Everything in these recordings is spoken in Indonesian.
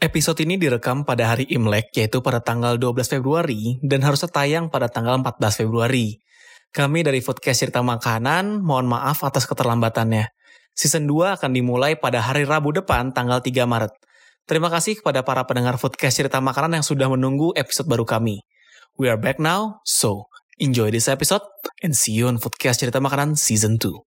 Episode ini direkam pada hari Imlek, yaitu pada tanggal 12 Februari, dan harusnya tayang pada tanggal 14 Februari. Kami dari Foodcast Cerita Makanan, mohon maaf atas keterlambatannya. Season 2 akan dimulai pada hari Rabu depan, tanggal 3 Maret. Terima kasih kepada para pendengar Foodcast Cerita Makanan yang sudah menunggu episode baru kami. We are back now, so enjoy this episode, and see you on Foodcast Cerita Makanan Season 2.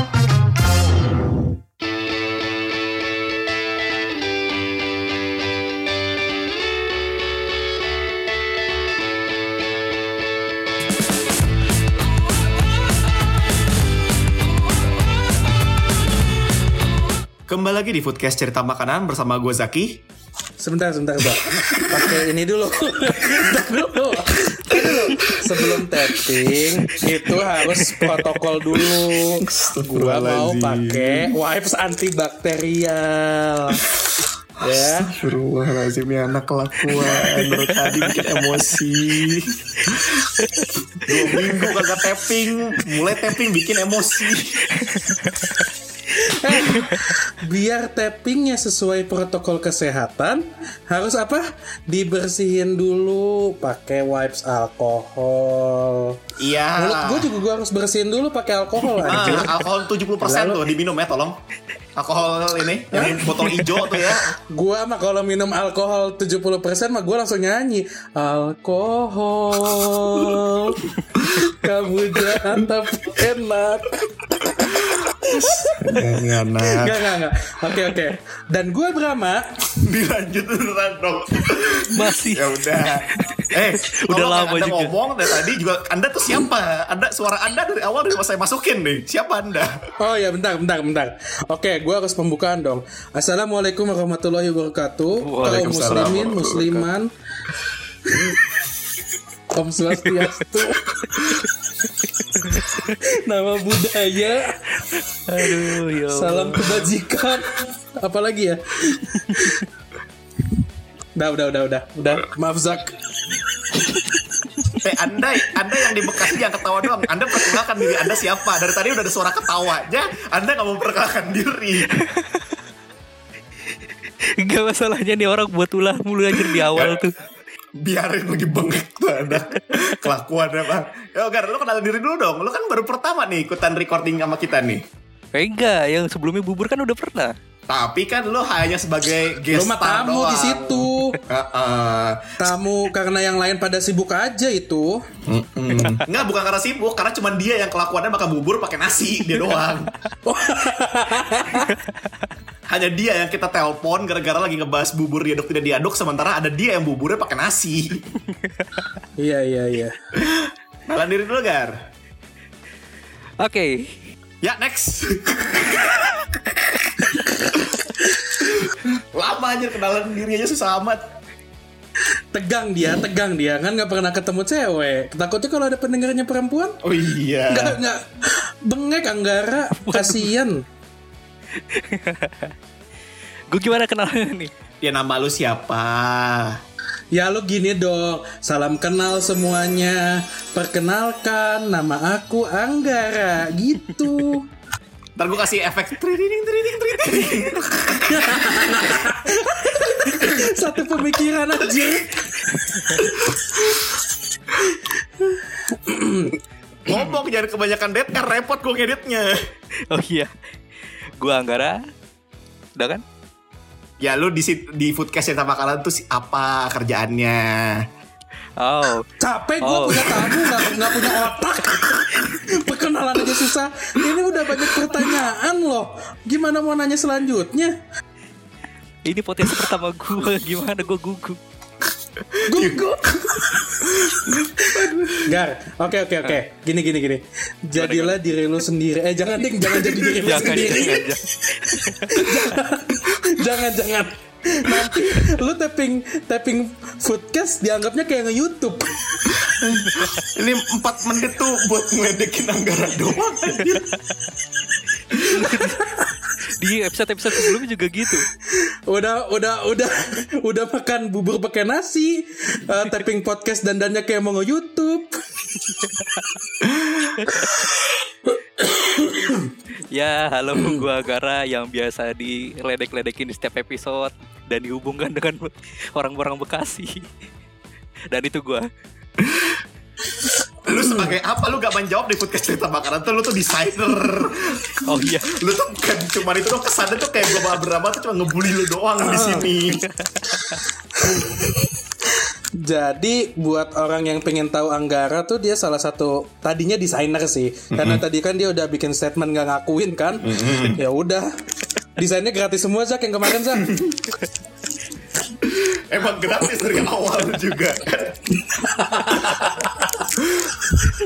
Kembali lagi di Foodcast Cerita Makanan bersama gue Zaki. Sebentar, sebentar, Mbak. Pakai ini dulu. Dulu. Sebelum tapping itu harus protokol dulu. Gua mau pakai wipes antibakterial. Ya. Astagfirullahaladzim ya anak kelakuan Dari tadi bikin emosi Dua minggu kagak tapping Mulai tapping bikin emosi Biar tappingnya sesuai protokol kesehatan, harus apa? Dibersihin dulu pakai wipes alkohol. Iya Mulut gue juga gue harus bersihin dulu pakai alkohol anjir. ah, Alkohol 70% Lalu- tuh diminum ya tolong Alkohol ini Yang botol hijau tuh ya Gua mah kalau minum alkohol 70% mah gua langsung nyanyi Alkohol Kamu jahat tapi enak Enggak Enggak, enggak, Oke, oke. Dan gue Brahma Dilanjut beneran dong Masih. Ya udah. Eh Udah lama anda juga. ngomong dari tadi juga Anda tuh siapa? Anda suara Anda dari awal dari saya masukin nih. Siapa Anda? Oh ya bentar, bentar, bentar. Oke, gue harus pembukaan dong. Assalamualaikum warahmatullahi wabarakatuh. Kaum muslimin, musliman. Om Swastiastu Nama budaya Aduh, ya. Salam kebajikan. Apalagi ya? udah, udah, udah, udah, udah. Maaf Zak. Eh Anda, Anda yang di Bekasi jangan ketawa doang. Anda perkenalkan diri Anda siapa? Dari tadi udah ada suara ketawanya. Anda nggak mau memperkenalkan diri. Gak masalahnya nih orang buat ulah mulu anjir di awal tuh. Biarin lagi bengek tuh Anda. Kelakuan apa? Ya Gar, lu kenalin diri dulu dong. Lu kan baru pertama nih ikutan recording sama kita nih. Eh, enggak, yang sebelumnya bubur kan udah pernah. Tapi kan lu hanya sebagai guest star tamu doang. di situ. Heeh. Tamu karena yang lain pada sibuk aja itu. Mm. Nggak, bukan karena sibuk, karena cuma dia yang kelakuannya makan bubur pakai nasi, dia doang. Hanya dia yang kita telepon gara-gara lagi ngebahas bubur diaduk tidak diaduk, sementara ada dia yang buburnya pakai nasi. Iya, iya, iya. Kenalan diri dulu, Gar. Oke. Ya, next. Lama aja kenalan diri aja susah amat. Tegang dia, tegang dia kan nggak pernah ketemu cewek. Takutnya kalau ada pendengarnya perempuan, Oh iya. nggak nggak bengek Anggara, kasian. Gue gimana kenalannya nih? Ya nama lu siapa? Ya lu gini dong, salam kenal semuanya. Perkenalkan, nama aku Anggara, gitu. Ntar gue kasih efek tridining tridining tridining. Satu pemikiran aja. Ngomong jangan kebanyakan dead kan repot gue ngeditnya. Oh iya. Gue Anggara. Udah kan? Ya lu di di foodcast cerita makanan tuh si- apa kerjaannya? Oh. Capek gue Oh. punya tamu nggak nggak punya otak. Perkenalan aja susah. Ini udah banyak pertanyaan loh. Gimana mau nanya selanjutnya? Ini potensi pertama gue. Gimana gue gugup. Gugup. Gar, oke oke oke. Gini gini gini. Jadilah diri lu sendiri. Eh jangan ding, jangan jadi diri lu sendiri. jangan, jangan. jangan jangan. Nanti lu tapping tapping foodcast dianggapnya kayak nge-youtube Ini 4 menit tuh buat ngeledekin Anggara doang. Di episode-episode sebelumnya juga gitu. udah udah udah udah makan bubur pakai nasi eh, tapping podcast dandannya kayak mau nge-youtube Ya, halo gua Gara yang biasa diledek-ledekin di setiap episode dan dihubungkan dengan orang-orang Bekasi. Dan itu gua. Lu sebagai apa lu gak menjawab di podcast cerita makanan tuh lu tuh designer. Oh iya. Lu tuh bukan cuma itu tuh kesannya tuh kayak gue berapa tuh cuma ngebully lu doang di sini. Jadi buat orang yang pengen tahu Anggara tuh dia salah satu tadinya desainer sih. Karena tadi kan dia udah bikin statement gak ngakuin kan. Ya udah. Desainnya gratis semua Zak yang kemarin Zak. Emang gratis dari awal juga.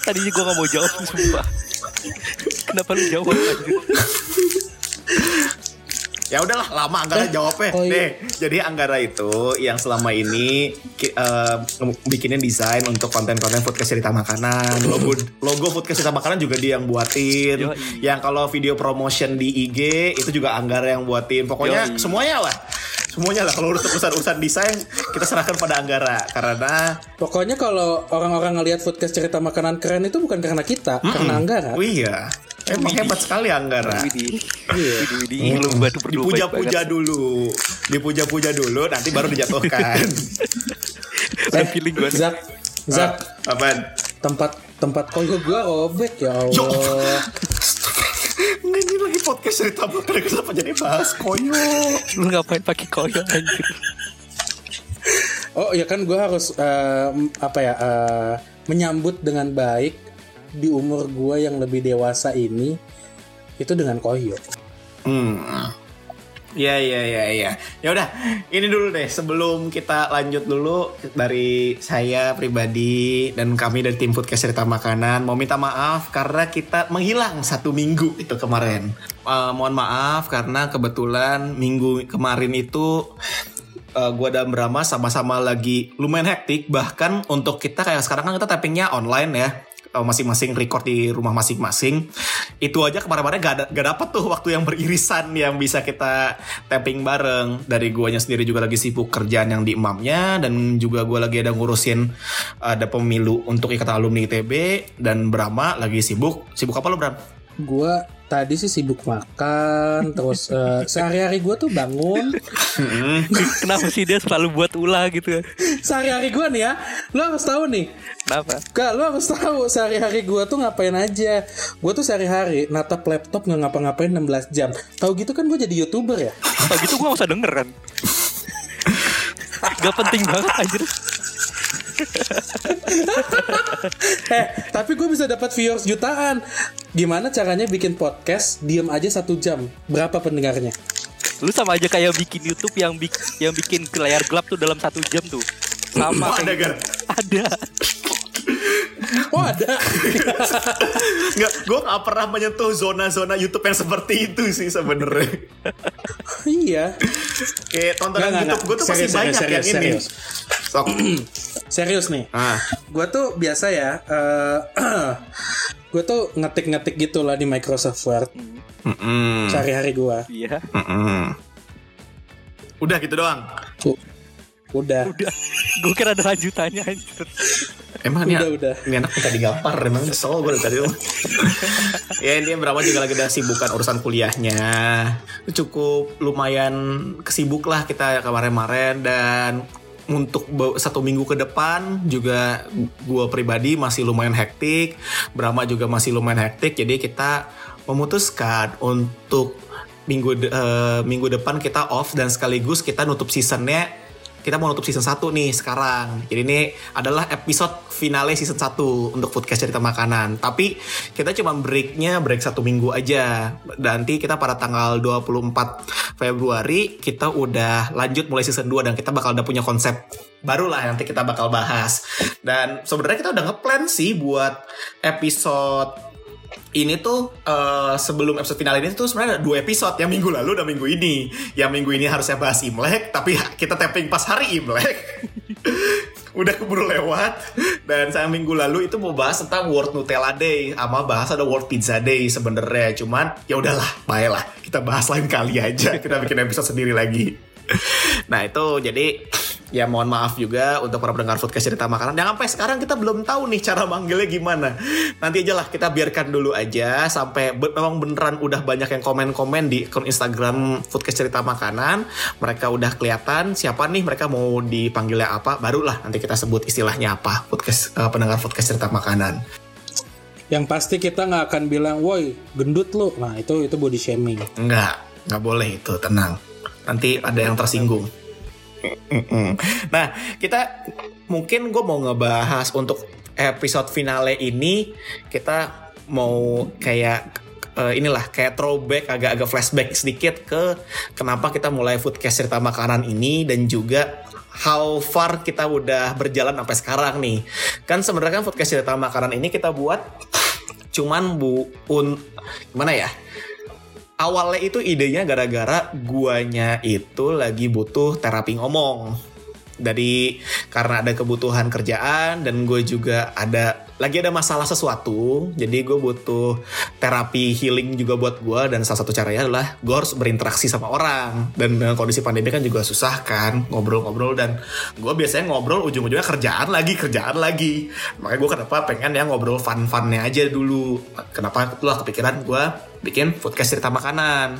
Tadinya gua gak mau jawab sumpah. Kenapa lu jawab anjir? Ya udahlah lama Anggara jawabnya. oh iya. Nih, jadi Anggara itu yang selama ini eh, bikinin desain untuk konten-konten podcast cerita makanan. Logo logo podcast cerita makanan juga dia yang buatin. Yoi. Yang kalau video promotion di IG itu juga Anggara yang buatin. Pokoknya Yoi. semuanya lah. Semuanya lah kalau urusan urusan desain kita serahkan pada Anggara karena Pokoknya kalau orang-orang ngelihat podcast cerita makanan keren itu bukan karena kita, karena Anggara. Oh iya. Emang hebat sekali Anggara. Widih. Widih, widih. Lu batu berdua baik Dipuja-puja dulu. Dipuja-puja dulu nanti baru dijatuhkan. Udah feeling. Zak, Zak, Apaan? tempat tempat koyo gua robek ya Yo. Nggak, ini lagi podcast cerita makanan kenapa jadi bahas koyo? Lu ngapain pakai koyo anjir? Oh ya kan gue harus eh, apa ya eh, menyambut dengan baik di umur gue yang lebih dewasa ini itu dengan koyo. Hmm. Ya ya ya ya. Ya udah, ini dulu deh sebelum kita lanjut dulu dari saya pribadi dan kami dari tim Foodcast Cerita Makanan mau minta maaf karena kita menghilang satu minggu itu kemarin. Eh, mohon maaf karena kebetulan minggu kemarin itu eh, gua dan Brahma sama-sama lagi lumayan hektik bahkan untuk kita kayak sekarang kan kita tappingnya online ya masing-masing record di rumah masing-masing. Itu aja kemarin-kemarin gak, ada, gak dapet tuh waktu yang beririsan yang bisa kita tapping bareng. Dari guanya sendiri juga lagi sibuk kerjaan yang di imamnya dan juga gua lagi ada ngurusin ada pemilu untuk ikatan alumni ITB dan Brahma lagi sibuk. Sibuk apa lo Bram? Gue tadi sih sibuk makan, terus eh, sehari-hari gue tuh bangun. Kenapa sih dia selalu buat ulah gitu? Sehari-hari gue nih ya, lo harus tahu nih. Kenapa? Kak, lo harus tahu sehari-hari gue tuh ngapain aja. Gue tuh sehari-hari natap laptop nggak ngapa-ngapain 16 jam. Tahu gitu kan gue jadi youtuber ya. Kalau gitu gua gak usah denger kan Gak penting banget anjir eh, tapi gue bisa dapat viewers jutaan. Gimana caranya bikin podcast diem aja satu jam? Berapa pendengarnya? Lu sama aja kayak bikin YouTube yang bik yang bikin ke layar gelap tuh dalam satu jam tuh Sama Oh, ada? Ada Oh ada. Nggak, gue gak pernah menyentuh zona-zona YouTube yang seperti itu sih sebenarnya. iya. Kayak tontonan Nggak, nggak, YouTube gue tuh nggak. masih Serius, banyak serius, yang ini. serius. Sok. Serius nih. ah, Gue tuh biasa ya. eh gue tuh ngetik-ngetik gitu lah di Microsoft Word. mm-mm, Sehari-hari gue. Iya mm-mm. Udah gitu doang. Udah. Udah Gue kira ada lanjutannya anjir Emang ini, Udah, udah. ini anak minta digampar Emang nyesel gue tadi Ya ini berapa juga lagi ada sibukan urusan kuliahnya Cukup lumayan kesibuk lah kita kemarin-kemarin Dan untuk satu minggu ke depan juga gue pribadi masih lumayan hektik Brahma juga masih lumayan hektik Jadi kita memutuskan untuk minggu de- eh, minggu depan kita off dan sekaligus kita nutup seasonnya kita mau nutup season 1 nih sekarang. Jadi ini adalah episode finale season 1 untuk podcast cerita makanan. Tapi kita cuma breaknya break satu minggu aja. Nanti kita pada tanggal 24 Februari kita udah lanjut mulai season 2 dan kita bakal udah punya konsep baru lah nanti kita bakal bahas. Dan sebenarnya kita udah ngeplan sih buat episode ini tuh eh, sebelum episode final ini tuh sebenarnya ada dua episode yang minggu lalu dan minggu ini. Yang minggu ini harusnya bahas Imlek, tapi kita tapping pas hari Imlek. Udah keburu lewat dan saya minggu lalu itu mau bahas tentang World Nutella Day sama bahas ada World Pizza Day sebenarnya. Cuman ya udahlah, baiklah kita bahas lain kali aja. Kita bikin episode sendiri lagi. Nah itu jadi ya mohon maaf juga untuk para pendengar podcast cerita makanan yang sampai sekarang kita belum tahu nih cara manggilnya gimana. Nanti aja lah kita biarkan dulu aja sampai be- memang beneran udah banyak yang komen-komen di akun Instagram podcast cerita makanan. Mereka udah kelihatan siapa nih mereka mau dipanggilnya apa. Barulah nanti kita sebut istilahnya apa podcast eh, pendengar podcast cerita makanan. Yang pasti kita nggak akan bilang, woi gendut lu. Nah itu itu body shaming. Enggak, nggak boleh itu, tenang. Nanti ada yang tersinggung. Nah, kita mungkin gue mau ngebahas untuk episode finale ini kita mau kayak eh, inilah kayak throwback agak-agak flashback sedikit ke kenapa kita mulai foodcast cerita makanan ini dan juga how far kita udah berjalan sampai sekarang nih. Kan sebenarnya kan foodcast cerita makanan ini kita buat cuman bu un gimana ya? Awalnya itu idenya gara-gara guanya itu lagi butuh terapi ngomong. Dari karena ada kebutuhan kerjaan dan gue juga ada lagi ada masalah sesuatu jadi gue butuh terapi healing juga buat gue dan salah satu caranya adalah gue harus berinteraksi sama orang. Dan dengan kondisi pandemi kan juga susah kan ngobrol-ngobrol dan gue biasanya ngobrol ujung-ujungnya kerjaan lagi kerjaan lagi. Makanya gue kenapa pengen yang ngobrol fun-funnya aja dulu. Kenapa itulah kepikiran gue bikin podcast cerita makanan?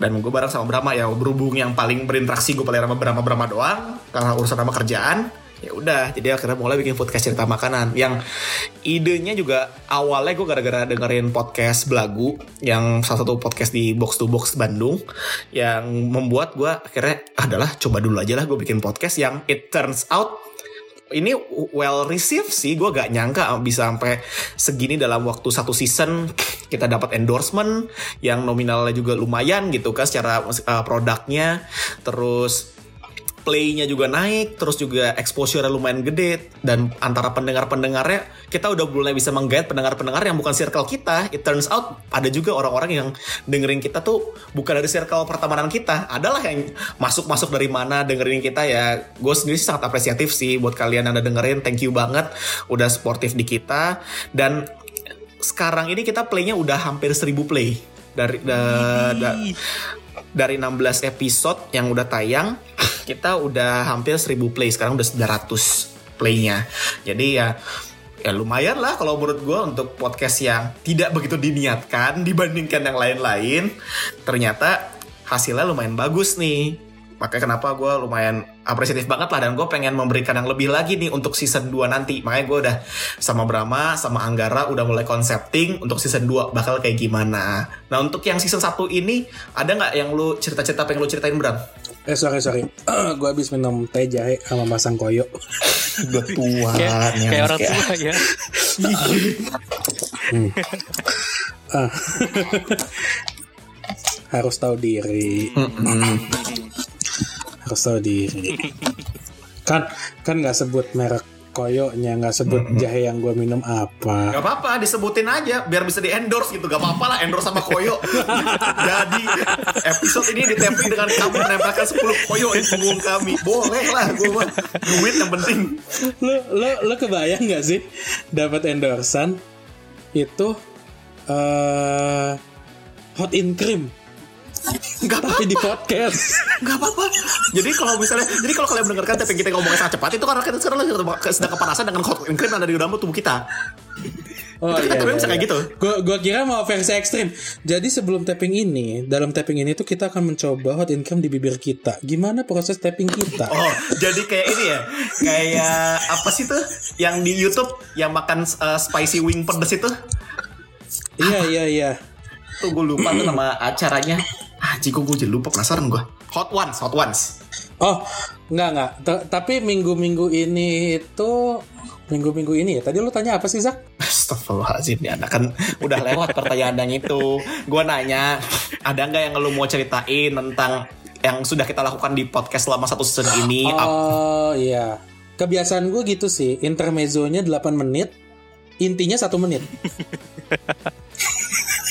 Dan gue bareng sama Brahma ya berhubung yang paling berinteraksi gue paling sama Brahma Brahma doang karena urusan sama kerjaan ya udah jadi akhirnya mulai bikin podcast cerita makanan yang idenya juga awalnya gue gara-gara dengerin podcast belagu yang salah satu podcast di box to box Bandung yang membuat gue akhirnya adalah coba dulu aja lah gue bikin podcast yang it turns out ini well received sih. Gue gak nyangka bisa sampai segini dalam waktu satu season. Kita dapat endorsement yang nominalnya juga lumayan gitu kan secara uh, produknya. Terus playnya juga naik, terus juga exposure lumayan gede dan antara pendengar-pendengarnya kita udah mulai bisa menggait pendengar-pendengar yang bukan circle kita. It turns out ada juga orang-orang yang dengerin kita tuh bukan dari circle pertemanan kita. Adalah yang masuk-masuk dari mana dengerin kita ya. Gue sendiri sih sangat apresiatif sih buat kalian yang udah dengerin. Thank you banget udah sportif di kita dan sekarang ini kita playnya udah hampir 1000 play dari da- da- dari 16 episode yang udah tayang kita udah hampir 1000 play sekarang udah 900 playnya. Jadi ya ya lumayan lah kalau menurut gue untuk podcast yang tidak begitu diniatkan dibandingkan yang lain-lain. Ternyata hasilnya lumayan bagus nih. Makanya kenapa gue lumayan apresiatif banget lah dan gue pengen memberikan yang lebih lagi nih untuk season 2 nanti. Makanya gue udah sama Brahma sama Anggara udah mulai konsepting untuk season 2 bakal kayak gimana. Nah untuk yang season 1 ini ada nggak yang lu cerita-cerita pengen lu ceritain Bram? Eh sorry sorry, gue habis minum teh jahe sama masang koyo. Udah tua Kayak, orang tua ya. Ah. Harus tahu diri. Harus tahu diri. Kan kan nggak sebut merek koyonya, nggak sebut jahe yang gue minum apa. Gak apa-apa, disebutin aja biar bisa di endorse gitu. Gak apa-apa lah endorse sama koyo. Jadi episode ini ditempel dengan kami menempelkan 10 koyo di punggung kami. Boleh lah, gue mah duit yang penting. lo lo lo kebayang nggak sih dapat endorsan itu eh hot in cream Gak apa-apa, di podcast. gak apa-apa. Jadi kalau misalnya, jadi kalau kalian mendengarkan tapi kita ngomongnya sangat cepat, itu karena kita sekarang sedang kepanasan dengan hot and cream yang ada di dalam tubuh kita. Oh Itu kita tapping bisa kayak gitu. Gua, gua kira mau versi ekstrim. Jadi sebelum tapping ini, dalam tapping ini tuh kita akan mencoba hot in cream di bibir kita. Gimana proses tapping kita? Oh, jadi kayak ini ya, kayak apa sih tuh yang di YouTube yang makan uh, spicy wing pedes itu? Iya iya iya. Tuh gue lupa tuh nama acaranya. Ah, kok gue jadi lupa penasaran gue. Hot Ones, Hot Ones. Oh, enggak enggak. T- tapi minggu-minggu ini itu minggu-minggu ini ya. Tadi lu tanya apa sih, Zak? Astagfirullahaladzim ya anak kan udah lewat pertanyaan yang itu. Gue nanya, ada nggak yang lu mau ceritain tentang yang sudah kita lakukan di podcast selama satu season ini? Oh, iya. Kebiasaan gue gitu sih. Intermezzonya 8 menit, intinya satu menit.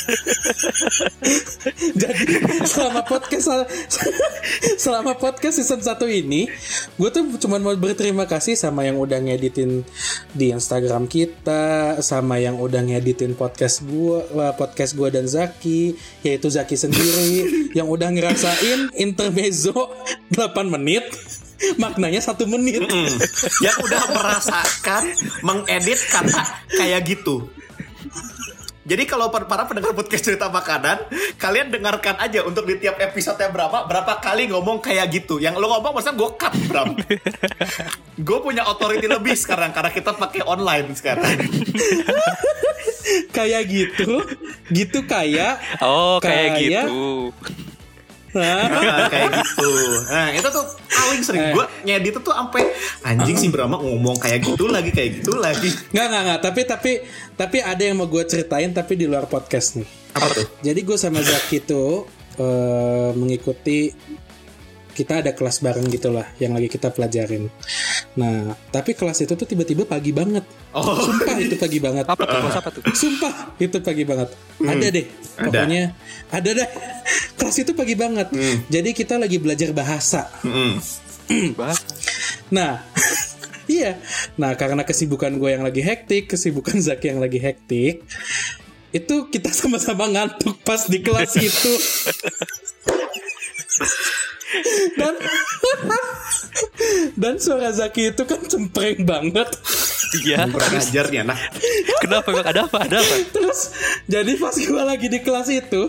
Jadi selama podcast selama podcast season 1 ini, gue tuh cuma mau berterima kasih sama yang udah ngeditin di Instagram kita, sama yang udah ngeditin podcast gue, podcast gue dan Zaki, yaitu Zaki sendiri, yang udah ngerasain intermezzo 8 menit maknanya satu menit. Yang udah merasakan mengedit kata kayak gitu jadi kalau para pendengar podcast cerita makanan, kalian dengarkan aja untuk di tiap episode yang berapa, berapa kali ngomong kayak gitu. Yang lo ngomong maksudnya gue cut, Bram. gue punya authority lebih sekarang karena kita pakai online sekarang. kayak gitu, gitu kayak Oh, kayak, Kayak- gitu. Nah, kayak gitu. Nah, itu tuh paling sering gue ngedit tuh sampai anjing sih Brahma ngomong kayak gitu lagi, kayak gitu lagi. nggak nggak nggak tapi tapi tapi ada yang mau gue ceritain tapi di luar podcast nih Apa tuh? jadi gue sama Zaki tuh eh, mengikuti kita ada kelas bareng gitulah yang lagi kita pelajarin nah tapi kelas itu tuh tiba-tiba pagi banget Oh, sumpah itu pagi banget Apa tuh? Kelas apa tuh? Sumpah itu pagi banget. Ada deh. Ada. Pokoknya ada deh. Kelas itu pagi banget. Jadi kita lagi belajar bahasa. Bahas. Nah, iya. Nah, karena kesibukan gue yang lagi hektik, kesibukan Zaki yang lagi hektik, itu kita sama-sama ngantuk pas di kelas itu. Dan dan suara Zaki itu kan cempreng banget. Iya. kurang ajar nih anak. Kenapa emang ada apa? Ada apa? Terus jadi pas gue lagi di kelas itu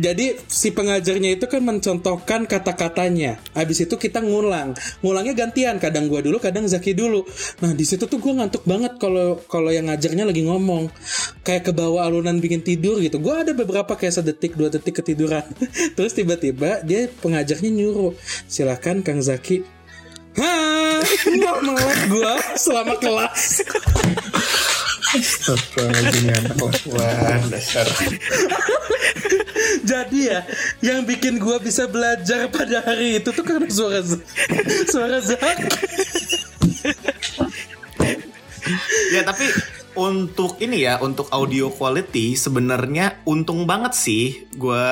jadi si pengajarnya itu kan mencontohkan kata-katanya. Habis itu kita ngulang. Ngulangnya gantian, kadang gue dulu, kadang Zaki dulu. Nah, di situ tuh gue ngantuk banget kalau kalau yang ngajarnya lagi ngomong. Kayak ke bawah alunan bikin tidur gitu. Gue ada beberapa kayak sedetik, dua detik ketiduran. Terus tiba-tiba dia pengajarnya nyuruh, "Silakan Kang Zaki Hah, melek gue selama kelas. Astagfirullahaladzim, anak kelakuan dasar. Jadi ya, yang bikin gua bisa belajar pada hari itu tuh karena suara suara Zak. Ya tapi untuk ini ya, untuk audio quality sebenarnya untung banget sih gue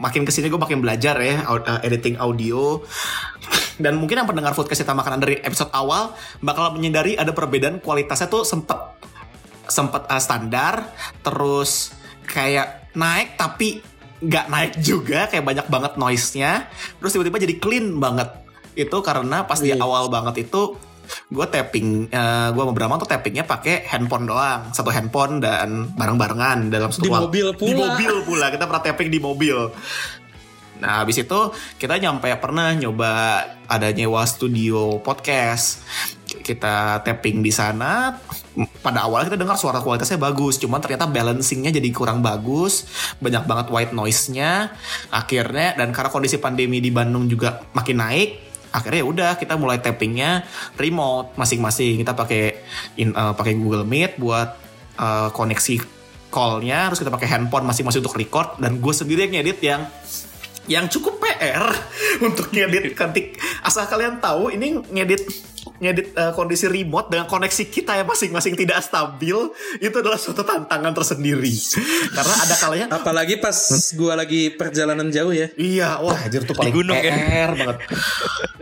makin ke sini gue makin belajar ya uh, editing audio dan mungkin yang pendengar podcast kita makanan dari episode awal bakal menyadari ada perbedaan kualitasnya tuh sempet sempet uh, standar terus kayak naik tapi nggak naik juga kayak banyak banget noise-nya terus tiba-tiba jadi clean banget itu karena pas di Iya. awal banget itu gue tapping eh, gue sama Brahma tuh tappingnya pakai handphone doang satu handphone dan bareng-barengan dalam satu Di mobil di pula. mobil pula kita pernah tapping di mobil Nah, habis itu kita nyampe pernah nyoba ada nyewa studio podcast. Kita tapping di sana. Pada awal kita dengar suara kualitasnya bagus, cuman ternyata balancingnya jadi kurang bagus. Banyak banget white noise-nya. Akhirnya dan karena kondisi pandemi di Bandung juga makin naik, akhirnya ya udah kita mulai tappingnya remote masing-masing. Kita pakai eh, pakai Google Meet buat eh, koneksi call-nya, terus kita pakai handphone masing-masing untuk record dan gue sendiri yang ngedit yang yang cukup PR untuk ngedit ketik asal kalian tahu ini ngedit ngedit eh, kondisi remote dengan koneksi kita yang masing-masing tidak stabil itu adalah suatu tantangan tersendiri karena ada kalanya Apalagi pas gua lagi perjalanan jauh ya. Iya, wah anjir tuh paling gunung ya? PR banget.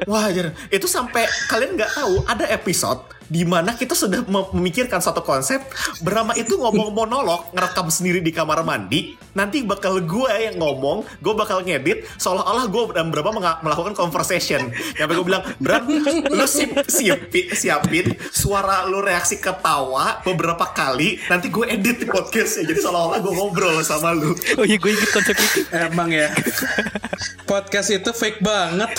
Wah anjir, itu sampai kalian nggak tahu ada episode di mana kita sudah mem- memikirkan satu konsep Brahma itu ngomong monolog ngerekam sendiri di kamar mandi nanti bakal gue yang ngomong gue bakal ngedit seolah-olah gue dan Brahma menga- melakukan conversation yang gue bilang Bram lu siap, siapin, siapin suara lu reaksi ketawa beberapa kali nanti gue edit di podcastnya jadi seolah-olah gue ngobrol sama lu Oh iya gue inget konsep itu. Emang ya. Podcast itu fake banget.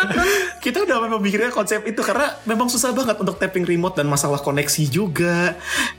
kita udah memang mikirnya konsep itu karena memang susah banget untuk tapping remote dan masalah koneksi juga.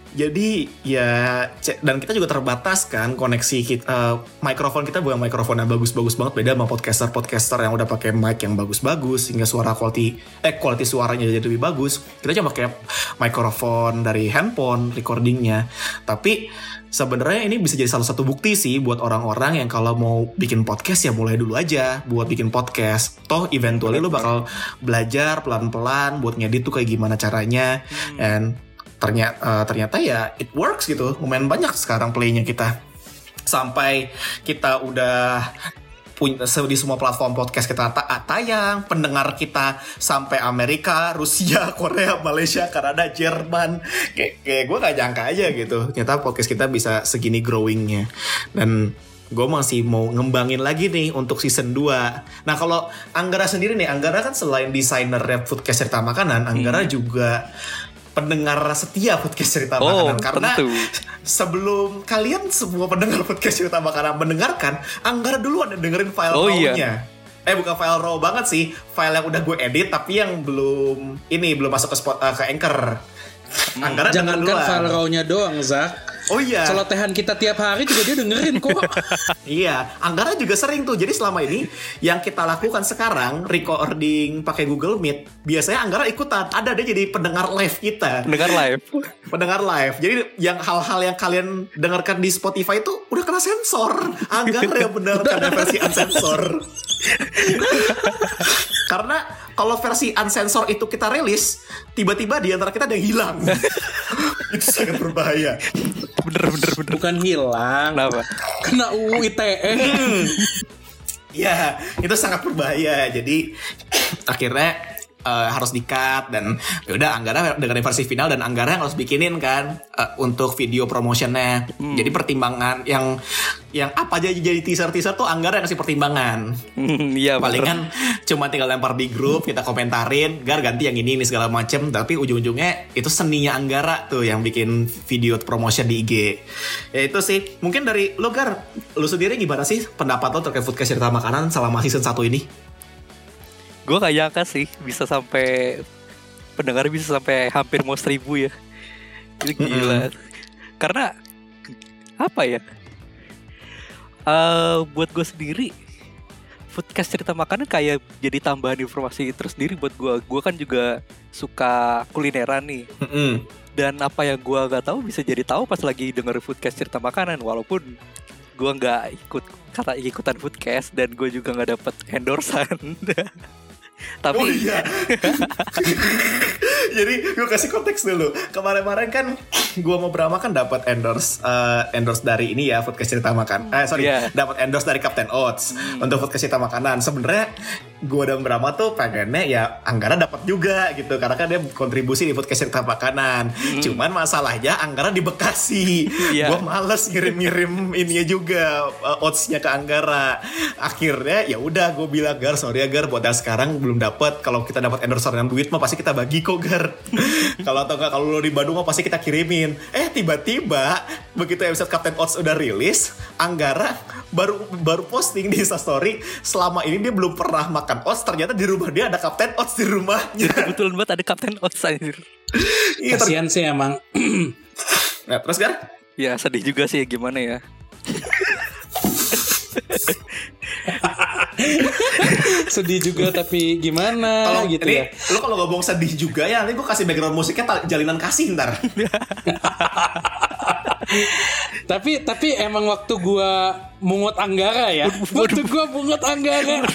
Jadi ya dan kita juga terbatas kan koneksi kita eh, mikrofon kita bukan mikrofon yang bagus-bagus banget beda sama podcaster-podcaster yang udah pakai mic yang bagus-bagus sehingga suara quality eh quality suaranya jadi lebih bagus. Kita cuma pakai mikrofon dari handphone recordingnya. Tapi sebenarnya ini bisa jadi salah satu bukti sih buat orang-orang yang kalau mau bikin podcast ya mulai dulu aja buat bikin podcast. Toh eventually lu bakal belajar pelan-pelan buat ngedit tuh kayak gimana caranya. And ternyata ternyata ya it works gitu. Lumayan banyak sekarang playnya kita. Sampai kita udah punya di semua platform podcast kita ta- tayang. Pendengar kita sampai Amerika Rusia Korea Malaysia Kanada Jerman. Kayak, kayak gue gak nyangka aja gitu. Ternyata podcast kita bisa segini growingnya. Dan gue masih mau ngembangin lagi nih untuk season 2 nah kalau Anggara sendiri nih Anggara kan selain desainer foodcast cerita makanan Anggara juga pendengar setia podcast cerita Oh, makanan karena tentu. sebelum kalian semua pendengar podcast cerita makanan mendengarkan, Anggara dulu ada dengerin file Oh, raw-nya. iya. Eh bukan file raw banget sih, file yang udah gue edit tapi yang belum ini belum masuk ke spot eh, ke Anchor. Anggara denger Jangankan duluan. file raw-nya doang, Zak. Oh iya. Celotehan kita tiap hari juga dia dengerin kok. Iya, Anggara juga sering tuh. Jadi selama ini yang kita lakukan sekarang recording pakai Google Meet, biasanya Anggara ikutan. Ada dia jadi pendengar live kita. Dengar live. pendengar live. Jadi yang hal-hal yang kalian dengarkan di Spotify itu udah kena sensor. Anggar yang mendengarkan versi unsensor. Karena kalau versi unsensor itu kita rilis, tiba-tiba di antara kita ada yang hilang. itu sangat berbahaya. Bener bener bener. Bukan hilang. Kenapa? Kena UU ITE. Ya, itu sangat berbahaya. Jadi akhirnya eh, harus di-cut dan ya udah Anggara dengerin versi final dan Anggara yang harus bikinin kan eh, untuk video promotionnya. Jadi pertimbangan yang yang apa aja jadi teaser-teaser tuh Anggara yang kasih pertimbangan. Hmm, Iya bener. Palingan cuma tinggal lempar di grup, kita komentarin, Gar ganti yang ini ini segala macem. Tapi ujung-ujungnya itu seninya Anggara tuh yang bikin video promotion di IG. Ya itu sih. Mungkin dari lo Gar, lo sendiri gimana sih pendapat lo terkait foodcast cerita makanan selama season 1 ini? Gue gak nyangka sih bisa sampai pendengar bisa sampai hampir mau seribu ya. Itu gila. Karena apa ya? Eh buat gue sendiri Foodcast cerita makanan kayak jadi tambahan informasi tersendiri buat gue. Gue kan juga suka kulineran nih. Mm-mm. Dan apa yang gue gak tahu bisa jadi tahu pas lagi denger foodcast cerita makanan. Walaupun gue nggak ikut kata ikutan foodcast dan gue juga nggak dapet endorsan. Tapi Oh iya. Jadi gue kasih konteks dulu. Kemarin-kemarin kan gue mau Brahma kan dapat endorse eh, endorse dari ini ya podcast cerita makan. Eh sorry, Iya. dapat endorse dari Captain Oats untuk podcast cerita makanan. Sebenarnya gue dan Brahma tuh pengennya ya Anggara dapat juga gitu karena kan dia kontribusi di podcast cerita makanan. Cuman masalahnya Anggara di Bekasi. Iya. Gue males ngirim-ngirim ininya juga uh, oatsnya ke Anggara. Akhirnya ya udah gue bilang Gar sorry ya Gar buat yang sekarang belum dapat. Kalau kita dapat endorser dengan duit mah pasti kita bagi kok Kalau atau enggak kalau lo di Bandung mah pasti kita kirimin. Eh tiba-tiba begitu episode Captain Oats udah rilis, Anggara baru baru posting di Instastory selama ini dia belum pernah makan oats ternyata di rumah dia ada Captain Oats di rumahnya. kebetulan banget ada Kapten Oats anjir. Iya, Kasian sih emang. Nah, terus Gar? Ya sedih juga sih gimana ya. Sedih juga tapi gimana Kalau gitu ini ya. lu kalau ngomong sedih juga ya, nanti gue kasih background musiknya jalinan kasih ntar. Tapi tapi emang waktu gua mungut Anggara ya. Waktu gua mungut Anggara.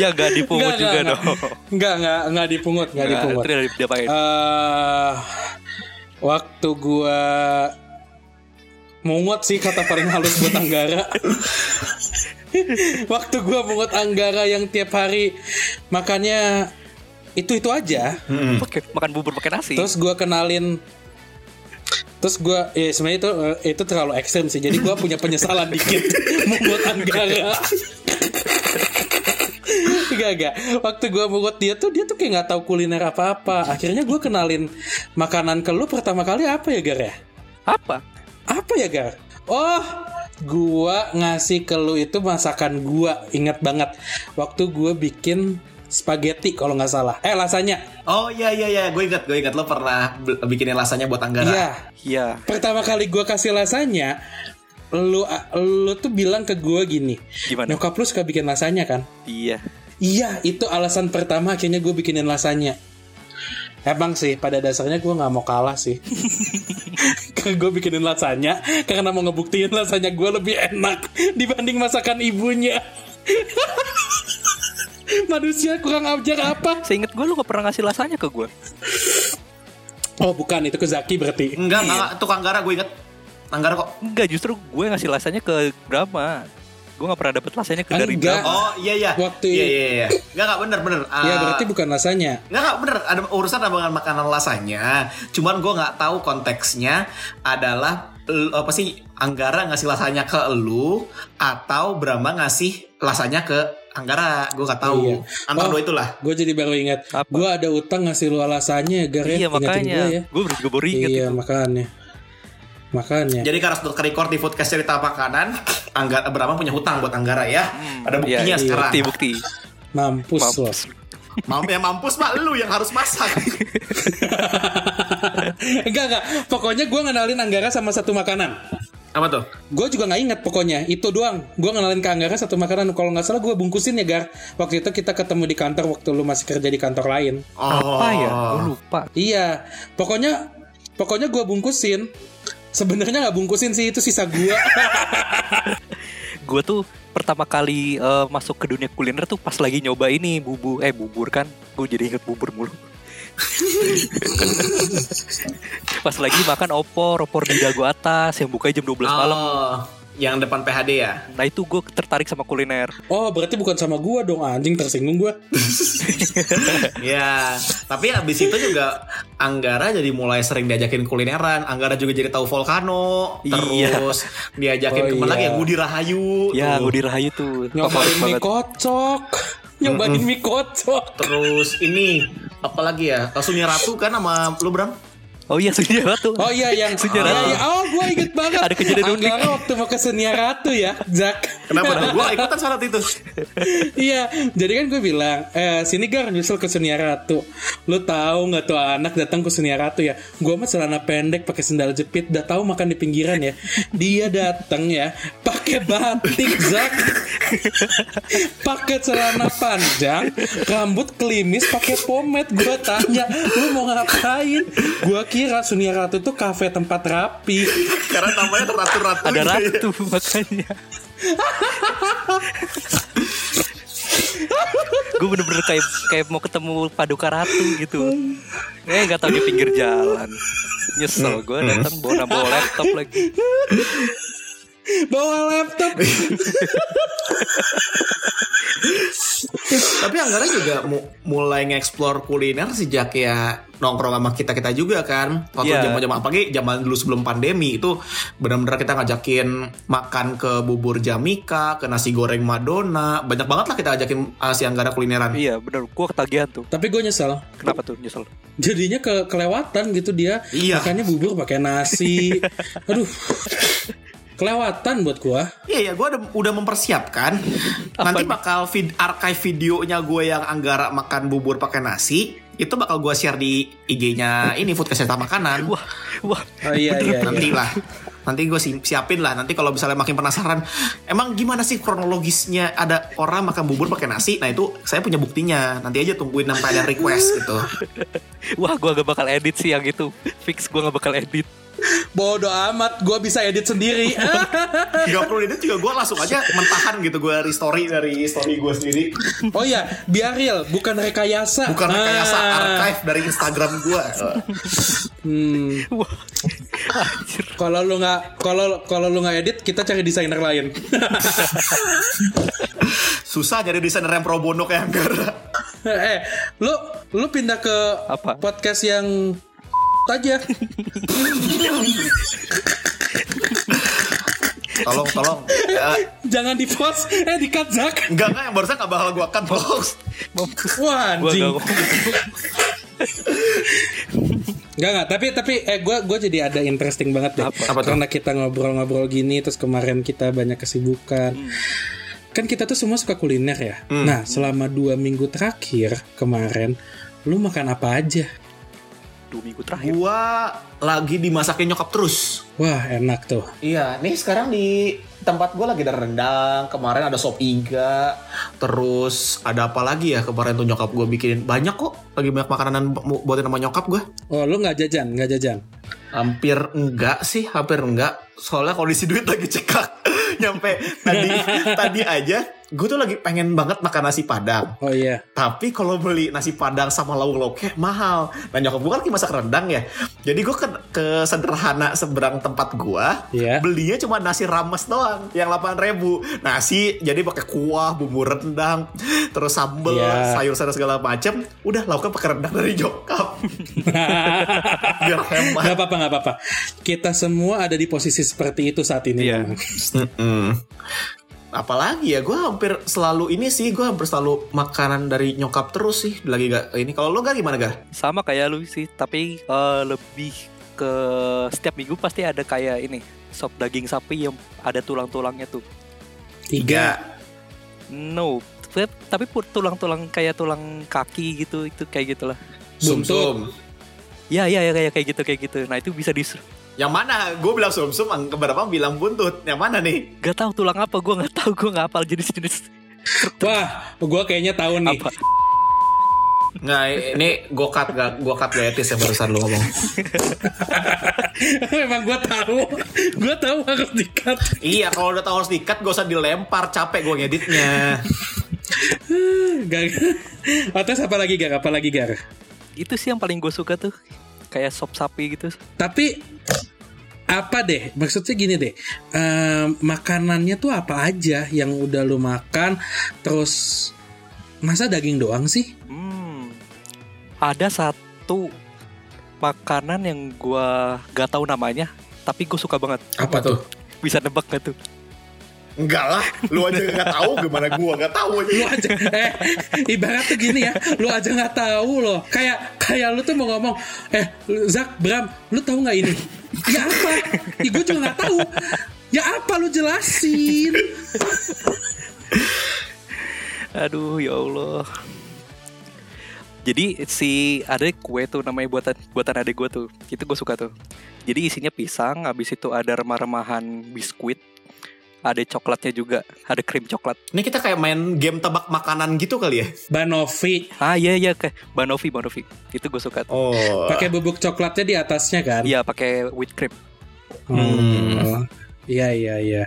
Ya gak dipungut Nggak, juga nggak, dong. Enggak, enggak, enggak dipungut, enggak Nggak, dipungut. terus diapain? eh waktu gua mungut sih kata paling halus buat Anggara. waktu gua mungut Anggara yang tiap hari makannya itu itu aja. Pakai makan bubur pakai nasi. Terus gua kenalin Terus gua ya sebenarnya itu eh, itu terlalu ekstrim sih. Jadi gua punya penyesalan dikit mungut Anggara. Gak gak. Waktu gua mungut dia tuh dia tuh kayak nggak tahu kuliner apa-apa. Akhirnya gua kenalin makanan ke lu pertama kali apa ya Gar ya? Apa? Apa ya Gar? Oh, gua ngasih ke lu itu masakan gua. Ingat banget. Waktu gua bikin spaghetti kalau nggak salah. Eh lasanya. Oh iya iya iya, gue ingat gue ingat lo pernah bikinin rasanya buat Anggara. Iya. Iya. Pertama kali gua kasih lasanya, lu lu tuh bilang ke gua gini. Gimana? Nyokap lu suka bikin lasanya kan? Iya. Iya, itu alasan pertama akhirnya gue bikinin lasanya. Emang sih, pada dasarnya gue nggak mau kalah sih. Karena gue bikinin lasanya, karena mau ngebuktiin lasanya gue lebih enak dibanding masakan ibunya. Manusia kurang ajar apa? Seinget gue lu gak pernah ngasih lasanya ke gue. Oh bukan itu ke Zaki berarti. Enggak, enggak, itu Kanggara gue inget. Kanggara kok. Enggak, justru gue ngasih lasanya ke Brahma. Gue gak pernah dapet lasanya ke dari Enggak. Brahma. Oh iya iya. Waktu- iya iya iya. Enggak enggak bener bener. Ya Ah, berarti bukan rasanya. Enggak, enggak bener ada urusan dengan makanan lasanya. Cuman gue nggak tahu konteksnya adalah apa sih Anggara ngasih lasanya ke lu atau Brahma ngasih lasanya ke Anggara. Gue nggak tahu. Iya. Antara Oh. dua itulah. Gue jadi baru ingat. Gue ada utang ngasih lu alasannya Gar ya. Iya makanya. gua ya. Gue juga baru inget Iya itu. makanya. Makanya. Jadi karena sudah record di podcast cerita makanan, Anggara Brahma punya hutang buat Anggara ya. Ada buktinya Iya, sekarang. bukti bukti. Mampus. Mampus. Mam yang mampus pak lu yang harus masak. enggak enggak. Pokoknya gue ngenalin Anggara sama satu makanan. Apa tuh? Gue juga nggak inget pokoknya itu doang. Gue ngenalin ke Anggara satu makanan. Kalau nggak salah gue bungkusin ya Gar. Waktu itu kita ketemu di kantor waktu lu masih kerja di kantor lain. Oh. Apa ya? Gue lupa. Iya. Pokoknya pokoknya gue bungkusin. Sebenarnya nggak bungkusin sih itu sisa gue. Gue tuh pertama kali eh, masuk ke dunia kuliner tuh pas lagi nyoba ini bubur eh bubur kan. Gue jadi inget bubur mulu. pas lagi makan opor, opor di dagu atas yang bukanya jam 12 malam. Oh, yang depan PHD ya? Nah itu gue tertarik sama kuliner. oh berarti bukan sama gue dong anjing tersinggung gue. Ya, tapi abis itu juga Anggara jadi mulai sering diajakin kulineran. Anggara juga jadi tahu volcano. Iya. Terus diajakin Oh, ke mana lagi iya. ya? Ngudi Rahayu. Ya, tuh. gue dirahayu tuh. Nyobain mie kocok. Nyobain mie kocok. Terus ini apa lagi ya? Sunya Ratu kan sama lu Bram? Oh iya Sunya Ratu. Oh iya yang Sunya Iya, Ratu. iya. Oh gue inget banget. Ada kejadian unik. Anggara waktu mau ke Senia Ratu ya, Zak. Kenapa tuh? Gua ikutan saat itu. iya, jadi kan gue bilang, eh sini Gar nyusul ke Senia Ratu. Lu tahu nggak tuh anak datang ke Senia Ratu ya? Gue mah celana pendek pakai sendal jepit, udah tahu makan di pinggiran ya. Dia datang ya, pakai batik Zak, pakai celana panjang, rambut klimis, pakai pomade. Gue tanya, lu mau ngapain? Gue kira Senia Ratu tuh kafe tempat rapi. Karena namanya Ratu-Ratu. Ada ratu makanya. gue bener-bener kayak kayak mau ketemu paduka ratu gitu. Eh nggak tahu di pinggir jalan. Nyesel gue datang bawa bawa laptop lagi. Bawa laptop. Tapi Anggara juga mu- mulai nge-explore kuliner sejak ya nongkrong sama kita-kita juga kan. Waktu Iya. zaman-zaman apalagi zaman dulu sebelum pandemi itu benar-benar kita ngajakin makan ke bubur Jamika, ke nasi goreng Madonna. Banyak banget lah kita ajakin uh, si Anggara kulineran. Iya bener. Gue ketagihan tuh. Tapi gue nyesel. Kenapa tuh nyesel? jadinya ke kelewatan gitu dia Iya. makannya bubur pakai nasi aduh kelewatan buat gua Iya ya, gue udah, udah mempersiapkan. Nanti bakal vid, archive videonya gue yang Anggara makan bubur pakai nasi. Itu bakal gue share di IG-nya ini Food Kesehatan Makanan. Wah, wah. oh iya iya, nanti lah nanti gue siapin lah nanti kalau misalnya makin penasaran emang gimana sih kronologisnya ada orang makan bubur pakai nasi nah itu saya punya buktinya nanti aja tungguin sampai ada request gitu Wah, gue gak bakal edit sih yang itu. Fix gue gak bakal edit. Bodoh amat gua bisa edit sendiri. Gak perlu edit juga gue langsung aja mentahan gitu gue restory dari story gue sendiri. Oh iya biar real bukan rekayasa. Bukan rekayasa Ah. archive dari Instagram gue hmm. Kalau lu nggak kalau kalau lu nggak edit kita cari desainer lain. Susah jadi desainer yang pro bono kayak Anggara eh lu lu pindah ke Apa? podcast yang aja tolong tolong Ya, jangan di post eh di cut Zak enggak enggak yang barusan gak bakal gue akan tolong wah Gue anjing gak Enggak enggak, tapi tapi eh gue gue jadi ada interesting banget deh. Apa? Apa tuh? Karena kita ngobrol-ngobrol gini terus kemarin kita banyak kesibukan. Kan kita tuh semua suka kuliner ya. Nah, selama dua minggu terakhir kemarin lu makan apa aja? Dua minggu terakhir. gue lagi dimasakin nyokap terus Wah, enak tuh. Iya, nih sekarang di tempat gue lagi ada rendang, kemarin ada sop iga, terus ada apa lagi ya kemarin tuh nyokap gue bikinin banyak kok, lagi banyak makanan bu- buatin sama nyokap gue. Oh, lu nggak jajan, nggak jajan. Hampir enggak sih, hampir enggak. Soalnya kondisi duit lagi cekak. Nyampe tadi tadi aja gue tuh lagi pengen banget makan nasi padang. Oh iya. Tapi kalau beli nasi padang sama lauk lauknya mahal. Nah nyokap gue kan lagi masak rendang ya. Jadi gue ke, ke sederhana seberang tempat gue. Iya. Belinya cuma nasi rames doang. Yang 8 ribu. Nasi jadi pakai kuah, bumbu rendang. Terus sambel, Iya. sayur sayur segala macem. Udah lauknya pakai rendang dari nyokap. Biar hemat. Gak apa-apa, gak apa-apa. Kita semua ada di posisi seperti itu saat ini. Iya. Apalagi ya, gue hampir selalu ini sih, gue hampir selalu makanan dari nyokap terus sih. Lagi gak ini. Kalau lo gak gimana gak? Sama kayak lu sih, tapi eh, lebih ke setiap minggu pasti ada kayak ini sop daging sapi yang ada tulang-tulangnya tuh. Tiga. No, tapi- tulang-tulang kayak tulang kaki gitu, itu kayak gitulah. Sum-sum. Ya, ya, ya kayak kayak gitu kayak gitu. Nah itu bisa di Yang mana? Gue bilang sum-sum, yang keberapa bilang buntut. Yang mana nih? Gak tahu tulang apa, gue nggak tahu, gue nggak hafal jenis-jenis Wah, gue kayaknya tahu nih. apa. Nggak, ini gue cut gak, gue cut gak etis ya barusan lo ngomong. Memang gue tahu. Gue tahu harus dikat. iya, kalau udah tahu harus dikat, gak usah dilempar. Capek gue ngeditnya. Gar. Atas apa lagi Gar? Apa lagi Gar? Itu sih yang paling gue suka tuh, kayak sop sapi gitu. Tapi apa deh? Maksudnya gini deh. ehm, makanannya tuh apa aja yang udah lu makan? Terus masa daging doang sih? Hmm, ada satu makanan yang gue gak tahu namanya, tapi gue suka banget. Apa tuh? Bisa nebak gak tuh? Enggak lah, lu aja gak tahu gimana gue gak tahu Lu aja. aja eh ibarat tuh gini ya, lu aja nggak tahu loh. Kayak kayak lu tuh mau ngomong, "Eh, Zak, Bram, lu tahu nggak ini?" Ya apa? Ya, gue juga nggak tahu. Ya apa lu jelasin? Aduh ya Allah. Jadi si ada kue tuh namanya buatan buatan adik gue tuh. Itu gue suka tuh. Jadi isinya pisang, habis itu ada remah-remahan biskuit, ada coklatnya juga, ada krim coklat. Ini kita kayak main game tebak makanan gitu kali ya? Banovi Ah iya iya kayak banovi banovi. Itu gue suka tuh. Oh. pakai bubuk coklatnya di atasnya kan? Iya pakai whipped cream. Hmm. Iya iya iya.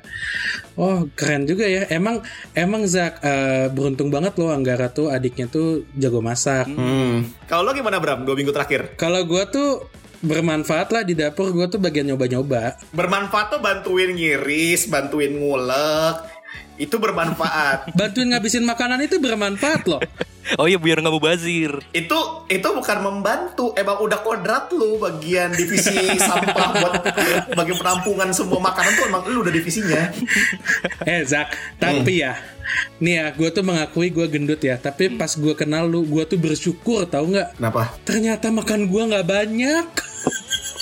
Oh keren juga ya. Emang emang Zak eh, beruntung banget loh Anggara tuh adiknya tuh jago masak. Hmm. Kalau lo gimana Bram? Dua minggu terakhir? Kalau gua tuh bermanfaat lah di dapur gua tuh bagian nyoba-nyoba. Bermanfaat tuh bantuin ngiris, bantuin ngulek. Itu bermanfaat. Bantuin ngabisin makanan itu bermanfaat loh. Oh iya biar nggak mubazir. itu itu bukan membantu, emang udah kodrat lu bagian divisi sampah buat bagian penampungan semua makanan tuh emang lu udah divisinya. Eh Zak, tapi ya, nih ya, gue tuh mengakui gue gendut ya. Tapi pas gue kenal lu, gue tuh bersyukur, tahu nggak? Kenapa? Ternyata makan gue nggak banyak.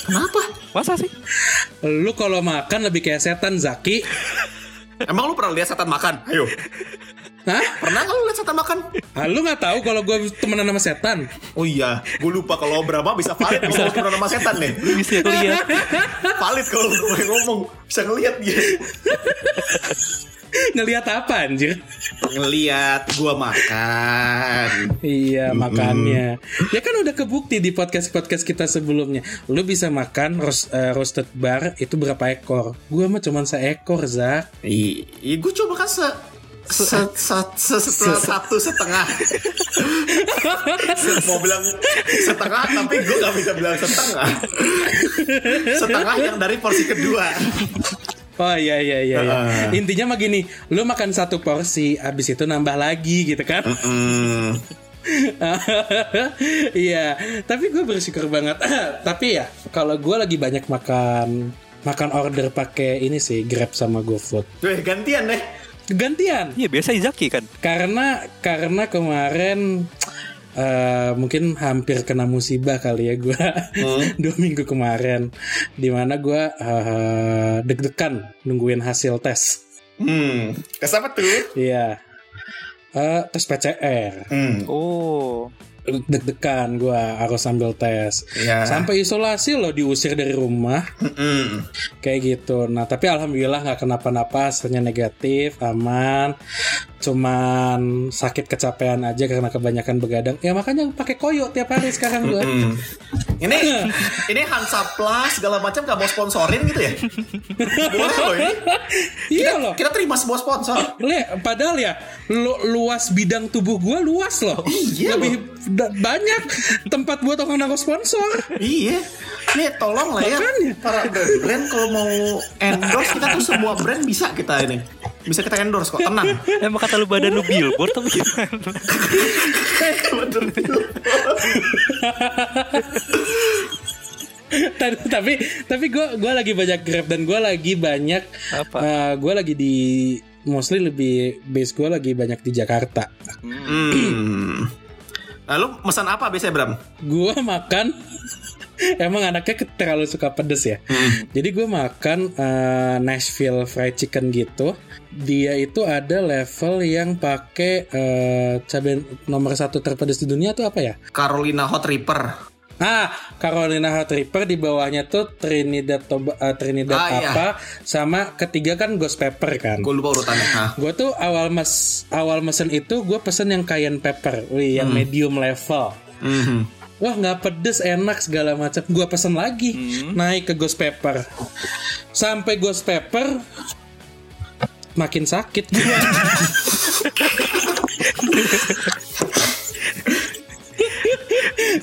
Kenapa? Masa sih? Lu kalau makan lebih kayak setan Zaki. Emang lu pernah lihat setan makan? Ayo. Hah? Pernah nggak lu lihat setan makan? Ah, lu nggak tahu kalau gue temenan sama setan? Oh iya, gue lupa kalau Brahma bisa valid kalau ngomong nama setan nih. Lu bisa lihat. Valid kalau lu ngomong bisa ngelihat dia. Ngelihat apa anjir? Ngelihat gua makan. Iya makannya. Ya kan udah kebukti di podcast-podcast kita sebelumnya. Lu bisa makan roast, eh, roasted bar itu berapa ekor? Gue mah cuma seekor Zak Iya, gue coba kan se setelah satu setengah. Mau bilang setengah tapi gue gak bisa bilang setengah. Setengah yang dari porsi kedua Oh iya iya iya, iya. Ah. Intinya mah gini Lu makan satu porsi Abis itu nambah lagi gitu kan Hmm. Iya Tapi gue bersyukur banget Tapi ya Kalau gue lagi banyak makan Makan order pakai ini sih Grab sama GoFood Weh, gantian deh Gantian Iya biasa Izaki kan. karena karena kemarin eh, mungkin hampir kena musibah kali ya gue dua minggu kemarin. Di mana gue eh, deg-degan nungguin hasil tes. Hmm. Kesapa tuh? Iya. Eh, tes PCR hmm. Oh. deg-degan gue harus ambil tes. Ya sampai isolasi loh diusir dari rumah. Hmm. kayak gitu. Nah tapi alhamdulillah nggak kenapa-napa, hasilnya negatif, aman. Cuman sakit kecapean aja karena kebanyakan begadang. Ya makanya pakai koyo tiap hari sekarang gua. Hmm. Ini ini Hansa Plus segala macam gak mau sponsorin gitu ya? Boleh loh ini. Iya loh. Kita terima semua sponsor. Le, padahal ya lu, luas bidang tubuh gua luas loh. Iya Lebih da- banyak tempat buat orang naruh sponsor. Iya. Nih tolong lah ya Makanya. para brand kalau mau endorse kita tuh semua brand bisa kita ini. Bisa kita endorse kok, tenang. Emang kata lu badan lu billboard tapi gimana? tapi tapi tapi gue gua lagi banyak grab dan gue lagi banyak Apa? gue lagi di mostly lebih base gue lagi banyak di Jakarta. Hmm. Lalu pesan apa biasanya Bram? Gue makan emang anaknya terlalu suka pedes ya. Jadi gue makan eh, Nashville fried chicken gitu. Dia itu ada level yang pakai eh, cabai nomor satu terpedas di dunia tuh apa ya? Carolina Hot Reaper. Ah, Carolina Hot Reaper di bawahnya tuh Trinidad Toba, eh, Trinidad Ah, iya. apa sama ketiga kan Ghost Pepper kan. Gue lupa urutannya. Hah. Gue tuh awal mes awal mesen itu gue pesen yang cayenne pepper, wih yang medium level. Mhm. Wah nggak pedes enak segala macam. Gue pesen lagi naik ke Ghost Pepper. Sampai Ghost Pepper makin sakit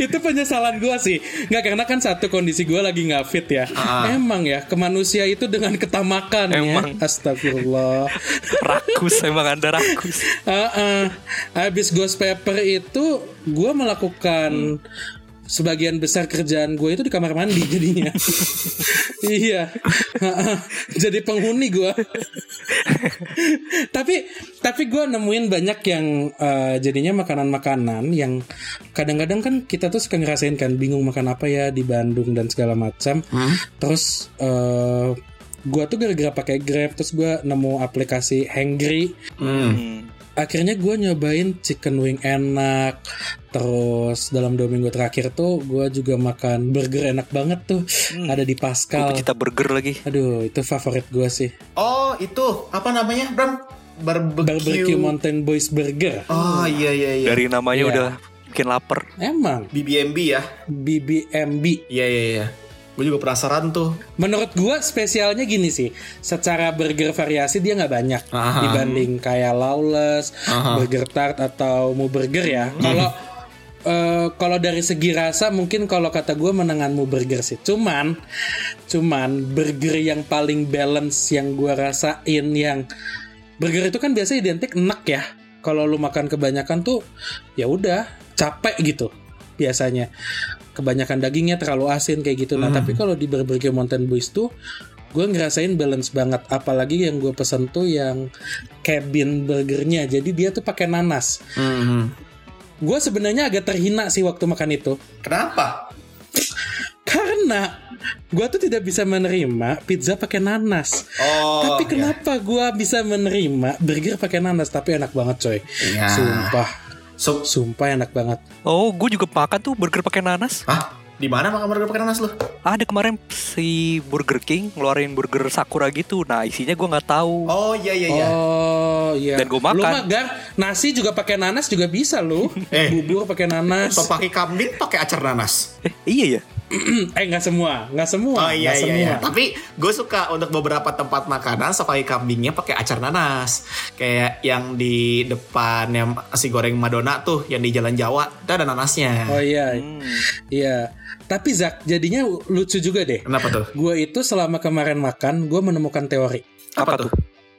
itu penyesalan gue sih nggak karena kan satu kondisi gue lagi nggak fit ya emang ya ke manusia itu dengan ketamakan Emang. ya astagfirullah rakus emang anda rakus. Heeh. Habis Ghost Pepper itu gue melakukan sebagian besar kerjaan gue itu di kamar mandi jadinya. iya. Jadi penghuni gue. tapi tapi gue nemuin banyak yang eh, jadinya makanan-makanan yang kadang-kadang kan kita tuh suka ngerasain kan bingung makan apa ya di Bandung dan segala macam. Terus eh gue tuh gara-gara pakai Grab terus gue nemu aplikasi Hangry Hmm. akhirnya gue nyobain chicken wing enak terus dalam dua minggu terakhir tuh gue juga makan burger enak banget tuh ada di Gue Pascal pecinta burger lagi. aduh itu favorit gue sih Oh itu apa namanya Bram? Barbecue. barbecue mountain boys burger Oh iya iya iya. Dari namanya Iya. udah bikin lapar. emang BBMB ya. BBMB Iya iya iya. Gue juga penasaran tuh. menurut gue spesialnya gini sih secara burger variasi dia nggak banyak Aha. dibanding kayak lawless Aha. burger tart atau mu burger ya kalau eh, kalau dari segi rasa mungkin kalau kata gue menengan mu burger sih. Cuman cuman burger yang paling balance yang gue rasain yang burger itu kan biasa identik enak ya. Kalau lu makan kebanyakan tuh ya udah capek gitu biasanya. Kebanyakan dagingnya terlalu asin kayak gitu. Nah tapi kalau di Barbecue Mountain Boys tuh gue ngerasain balance banget. Apalagi yang gue pesen tuh yang cabin burgernya. Jadi dia tuh pakai nanas. Mhm. Gue sebenarnya agak terhina sih waktu makan itu Kenapa? karena gue tuh tidak bisa menerima pizza pakai nanas Oh. tapi iya. kenapa gue bisa menerima burger pakai nanas tapi enak banget coy Iya. sumpah So, sumpah enak banget Oh, gue juga makan tuh burger pakai nanas. Hah? Di mana makan burger pakai nanas lu? Ada kemarin si Burger King ngeluarin burger sakura gitu. Nah isinya gue nggak tahu. Oh iya iya iya. Oh iya. Dan gua makan. Lu mah Gar, nasi juga pakai nanas juga bisa lu. Eh. Bubur pakai nanas. Sop kaki kambing pakai acar nanas. Eh iya ya. eh nggak semua, nggak semua. Oh iya nggak iya, semua. iya. Tapi gue suka untuk beberapa tempat makanan sop kaki kambingnya pakai acar nanas. Kayak yang di depan yang nasi goreng Madonna tuh yang di Jalan Jawa, itu ada nanasnya. Oh iya, Hmm. iya. Tapi Zak, jadinya lucu juga deh. Kenapa tuh? Gue itu selama kemarin makan, gue menemukan teori. Apa, Apa tuh?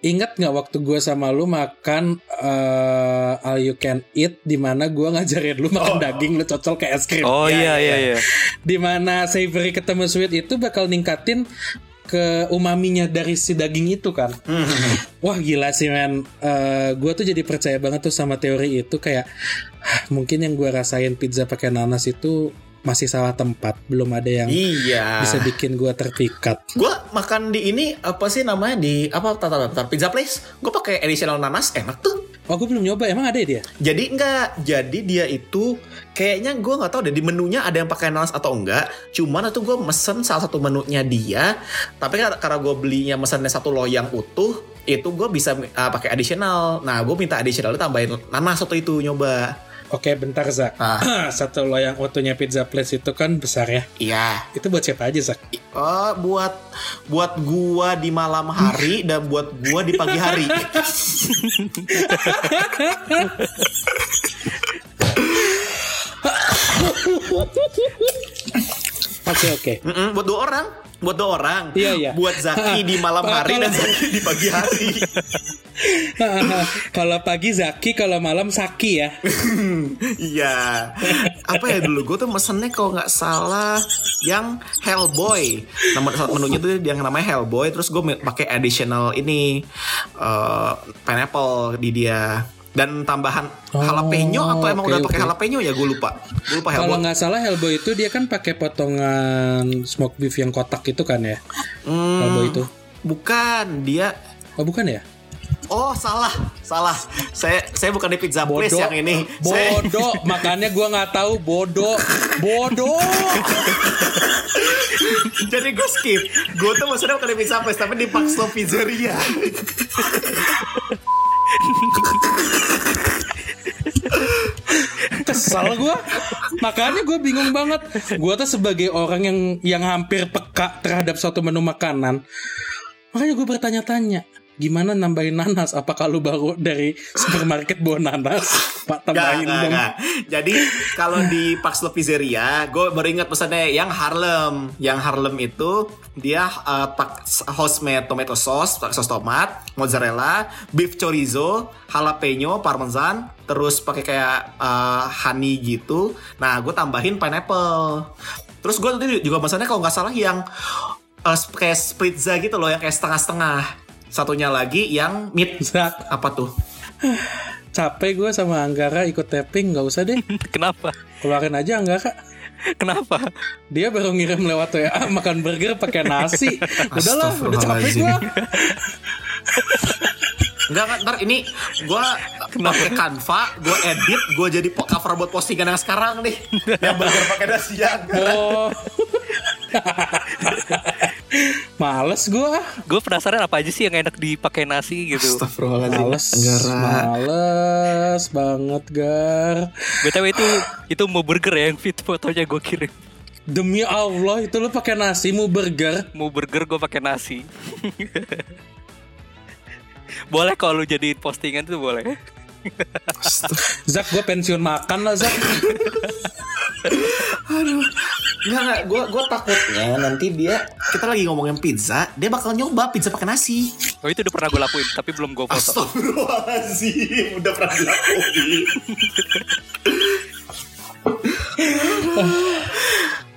Ingat nggak waktu gue sama lu makan eh, all you can eat, di mana gue ngajarin lu makan daging, lu cocol ke es krim. Oh iya iya iya. di mana savory ketemu sweet itu bakal ningkatin ke umaminya dari si daging itu kan. Wah gila sih men. gue tuh jadi percaya banget tuh sama teori itu kayak "Hah, mungkin yang gue rasain pizza pakai nanas itu masih salah tempat. Belum ada yang Iya. bisa bikin gue terpikat. Gue makan di ini apa sih namanya di apa tar, tar, pizza place. Gue pakai additional nanas enak tuh. Oh gue belum nyoba. Emang ada ya dia? Jadi enggak, jadi dia itu kayaknya gue nggak tahu deh di menunya ada yang pakai nanas atau enggak. Cuman itu gue mesen salah satu menunya dia, tapi kar- karena gue belinya mesennya satu loyang utuh, itu gue bisa uh, pakai additional. Nah gue minta additional tambahin nanas satu itu nyoba. Oke, bentar Zak. Ah. Satu loyang otonya pizza place itu kan besar ya. Iya. Itu buat siapa aja Zak? Oh, buat buat gua di malam hari dan buat gua di pagi hari. Oke oke. Mm-mm, buat dua orang, buat dua orang. Iya, iya. Buat Zaki di malam hari dan Zaki di pagi hari. kalau pagi Zaki, kalau malam Saki ya. Iya. Apa ya dulu gue tuh mesennya kalau nggak salah yang Hellboy. Nama satu menunya tuh yang namanya Hellboy. Terus gue pakai additional ini eh, pineapple di dia. Dan tambahan Oh, jalapeno atau emang oke, udah pakai oke. jalapeno ya gue lupa. Gue lupa Kalau Hellboy. nggak salah Hellboy itu dia kan pakai potongan smoke beef yang kotak itu kan ya. Hmm, Hellboy itu. Bukan dia. Oh bukan ya? Oh salah, salah. Saya saya bukan di pizza place Bodoh. yang ini. Saya- Bodoh, makanya gua nggak tahu bodoh, bodoh. Jadi gue skip. Gue tuh maksudnya bukan di pizza place tapi di Paxlo Pizzeria. Kesal gua. Makanya gue bingung banget. Gua tuh sebagai orang yang yang hampir peka terhadap suatu menu makanan. Makanya gue bertanya-tanya, gimana nambahin nanas? Apakah lu baru dari supermarket bawa nanas? Pak tambahin nggak, dong. nggak. Jadi kalau di Paxlo Pizzeria, gue baru ingat pesannya yang Harlem. Yang Harlem itu dia uh, pak homemade tomato sauce, pakai saus tomat, mozzarella, beef chorizo, jalapeno, parmesan, terus pakai kayak uh, honey gitu. Nah, gue tambahin pineapple. Terus gue tadi juga pesannya kalau nggak salah yang uh, kayak spritza gitu loh, yang kayak setengah-setengah. Satunya lagi yang meat Zak, apa tuh? capek gue sama Anggara ikut tapping, nggak usah deh. Kenapa? Keluarin aja Anggara. Kenapa? Dia baru ngirim lewat WA makan burger pakai nasi. Udahlah, udah capek gua. Enggak kan, ntar ini gue pakai Canva, gue edit, gue jadi cover buat postingan yang sekarang nih. Yang burger pakai nasi yang. Oh. Males gua. Gue penasaran apa aja sih yang enak dipakai nasi gitu. Astagfirullahaladzim. Males. Anggara. Males banget, Gar. BTW itu itu mau burger ya yang fit fotonya gue kirim. Demi Allah, itu lu pakai nasi mau burger. Mau burger gue pakai nasi. boleh kalau lu jadiin postingan tuh boleh. Zak, gua pensiun makan lah, Zak. Enggak, enggak. Gue gue takutnya nanti dia, kita lagi ngomongin pizza, dia bakal nyoba pizza pakai nasi. Oh itu udah pernah gue lakuin tapi belum gue foto. Astagfirullahaladzim, udah pernah dilakuin.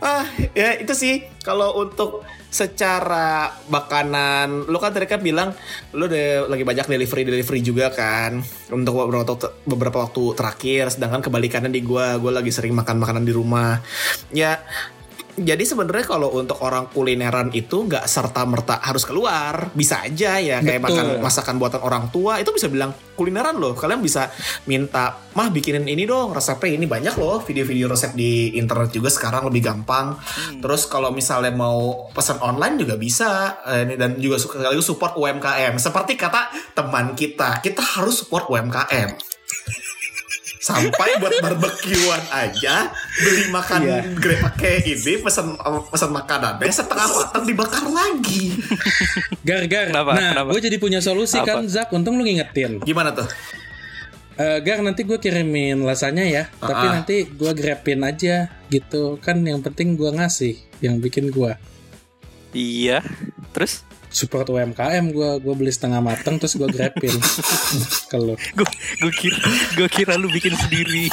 ah, ya itu sih kalau untuk secara makanan, lu kan tadi kan bilang lu udah lagi banyak delivery delivery juga kan untuk beberapa waktu, beberapa waktu terakhir, sedangkan kebalikannya di gua, gua lagi sering makan makanan di rumah. Ya jadi sebenarnya kalau untuk orang kulineran itu nggak serta merta harus keluar, bisa aja ya kayak Betul. makan masakan buatan orang tua itu bisa bilang kulineran loh. Kalian bisa minta, mah bikinin ini dong resepnya ini banyak loh video-video resep di internet juga sekarang lebih gampang. Terus kalau misalnya mau pesan online juga bisa Eh, ini dan juga sekaligus support UMKM. Seperti kata teman kita, kita harus support UMKM. Sampai buat barbekyuan aja beli makan Iya. grab pakai ini pesan pesan makanannya setengah matang dibakar lagi. Gar, Gar. Kenapa? Nah, Kenapa? gue jadi punya solusi Apa? kan, Zak. Untung lu ngingetin. Gimana tuh? Eh, Gar, nanti gue kirimin lasanya ya. Tapi Ah. nanti gue grabin aja gitu. Kan yang penting gue ngasih. Yang bikin gue. Iya. Terus Support UMKM gue. Gue beli setengah mateng terus gue grabin. Kalau gue gue kira gue kira lu bikin sendiri.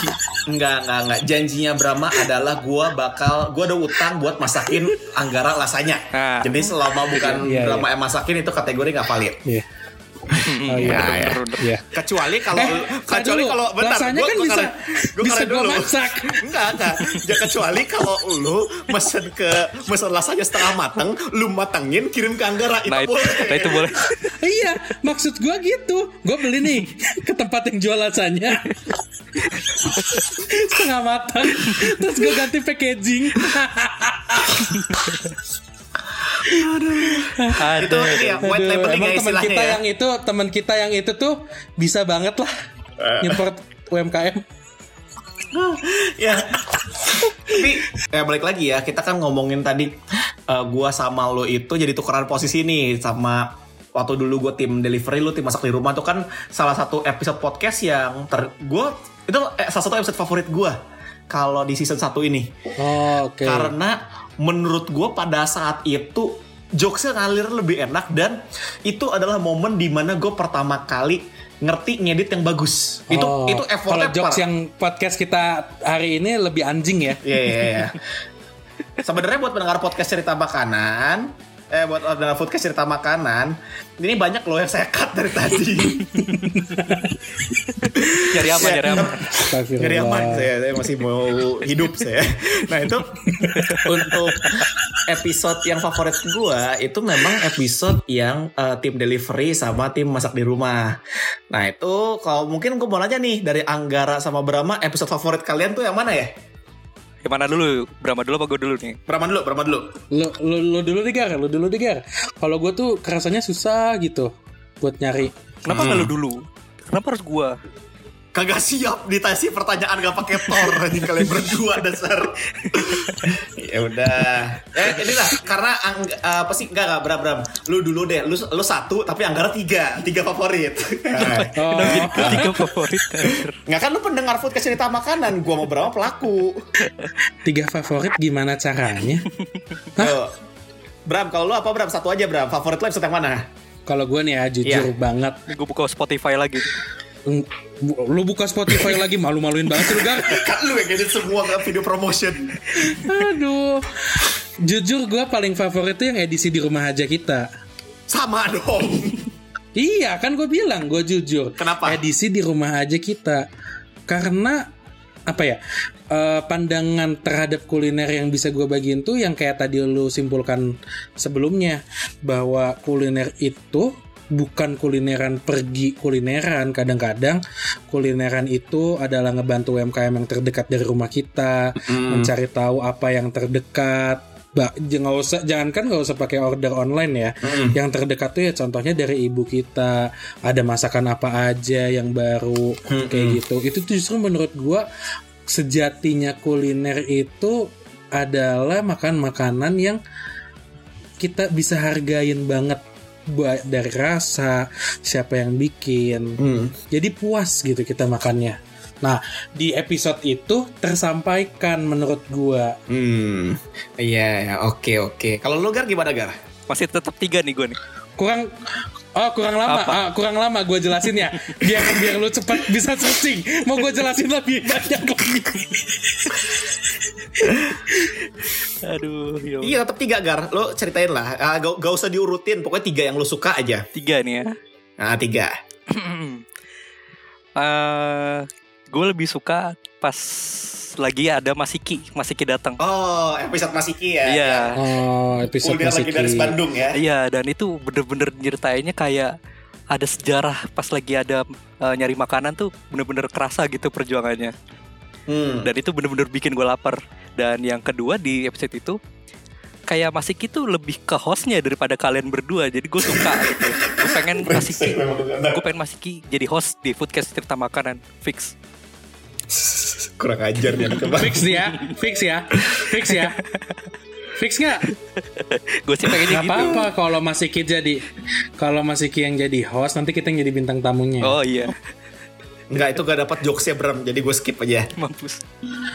Enggak, enggak, enggak. Janjinya Brahma adalah gua bakal gua ada utang buat masakin Anggara lasanya. Ah. Jadi selama bukan Iya, Brahma yang masakin itu kategori nggak valid. Iya. Oh iya. Ya, ya. Iya. Kecuali kalau Eh, kecuali dulu. kalau bentar, gua- kan gua bisa- gua bisa dulu. masak. Enggak, enggak. Ya kecuali kalau lu mesen ke mesen lasanya setengah mateng, lu matengin kirim ke Anggara itu Nah itu, boleh. nah, itu boleh. iya, maksud gua gitu. Gua beli nih ke tempat yang jual lasanya. Setengah matang. Terus gua ganti packaging. Itu ini ya white Aduh, labeling emang ya teman kita ya. yang itu, teman kita yang itu tuh bisa banget lah Eh. nyupport UMKM. ya. Tapi ya balik lagi ya, kita kan ngomongin tadi eh, gua sama lo itu jadi tukeran posisi nih sama waktu dulu gue tim delivery lu tim masak di rumah tuh kan salah satu episode podcast yang ter gue itu eh, salah satu episode favorit gua kalau di season 1 ini Oh, oke. karena menurut gue pada saat itu jokesnya ngalir lebih enak dan itu adalah momen di mana gue pertama kali ngerti ngedit yang bagus itu Oh, itu Kalau effortnya jokes par- yang podcast kita hari ini lebih anjing ya. Iya iya iya. Sebenarnya buat pendengar podcast cerita makanan, eh buat pendengar podcast cerita makanan, ini banyak loh yang saya cut dari tadi. Nyari aman, Ya, nyari aman. Astagfirullah. Ngeri aman saya, saya masih mau hidup saya. Nah itu untuk episode yang favorit gua itu memang episode yang eh, tim delivery sama tim masak di rumah. Nah itu kalau mungkin gue mau nanya nih dari Anggara sama Brahma episode favorit kalian tuh yang mana ya? Yang mana dulu? Brahma dulu apa gue dulu nih? Brahma dulu, Brahma dulu. Lu, lu, lu dulu deh Gar, lu dulu deh Gar. Kalau gue tuh kerasanya susah gitu buat nyari. Kenapa nggak lu dulu? Kenapa harus gua? Kagak siap ditanya pertanyaan gak pakai tor anjing kalian berdua dasar. Ya udah. Eh inilah karena ang- apa sih? Enggak enggak Bram Bram. Lu dulu deh lu lu satu tapi Anggara tiga tiga favorit. Oh, Tiga favorit nggak kan lu pendengar food cerita makanan gua mau berapa pelaku. Tiga favorit gimana caranya? Tuh. Bram kalau lu apa Bram? Satu aja Bram. Favorit lu episode yang mana? Kalau gue nih ya jujur Iya. banget. Gue buka Spotify lagi. Lu buka Spotify lagi malu-maluin banget lu Gar. kan lu yang edit semua kan video promotion Aduh. Jujur gue paling favorit tuh yang edisi di rumah aja kita. sama dong Iya kan gue bilang gue jujur. Kenapa? Edisi di rumah aja kita. Karena apa ya eh, pandangan terhadap kuliner yang bisa gue bagiin tuh yang kayak tadi lu simpulkan sebelumnya bahwa kuliner itu bukan kulineran pergi kulineran. Kadang-kadang kulineran itu adalah ngebantu UMKM yang terdekat dari rumah kita mencari tahu apa yang terdekat. Jangan usah jangankan nggak usah pakai order online ya. Yang terdekat tuh ya contohnya dari ibu kita. Ada masakan apa aja yang baru kayak gitu. Itu tuh justru menurut gua sejatinya kuliner itu adalah makan makanan yang kita bisa hargain banget. ba- dari rasa siapa yang bikin. Jadi puas gitu kita makannya. Nah di episode itu tersampaikan menurut gua. Hmm. Iya ya oke oke. Kalau lu Gar gimana Gar? Masih tetap tiga nih gue nih. kurang oh kurang lama Apa? ah, kurang lama gue jelasin ya biar biar lu cepat bisa searching mau gue jelasin lebih banyak lagi Aduh, ya. Iya tetap tiga gar. Lo ceritain lah. Ah, gak, gak usah diurutin. Pokoknya tiga yang lo suka aja. Tiga nih ya. Nah tiga. Eh, gue lebih suka pas lagi ada Masiki, Masiki datang. Oh episode Masiki ya. Iya. oh episode Kuliner lagi dari Masiki. Bandung ya. Iya, dan itu bener-bener nyeritainnya kayak ada sejarah pas lagi ada eh, nyari makanan tuh bener-bener kerasa gitu perjuangannya. Hmm. Dan itu bener-bener bikin gue lapar. Dan yang kedua di episode itu kayak Masiki tuh lebih ke hostnya daripada kalian berdua. Jadi gue suka gitu. Gue pengen Masiki, gue pengen Masiki jadi host di Foodcast cerita makanan fix. Kurang ajar nih fix ya fix ya fix ya. Fix nggak? Gue sih pengennya nggak gitu. apa-apa kalau masih Ki jadi kalau masih Ki yang jadi host nanti kita yang jadi bintang tamunya. Oh iya, Enggak itu gak dapat jokesnya Bram. Jadi gue skip aja. mampus.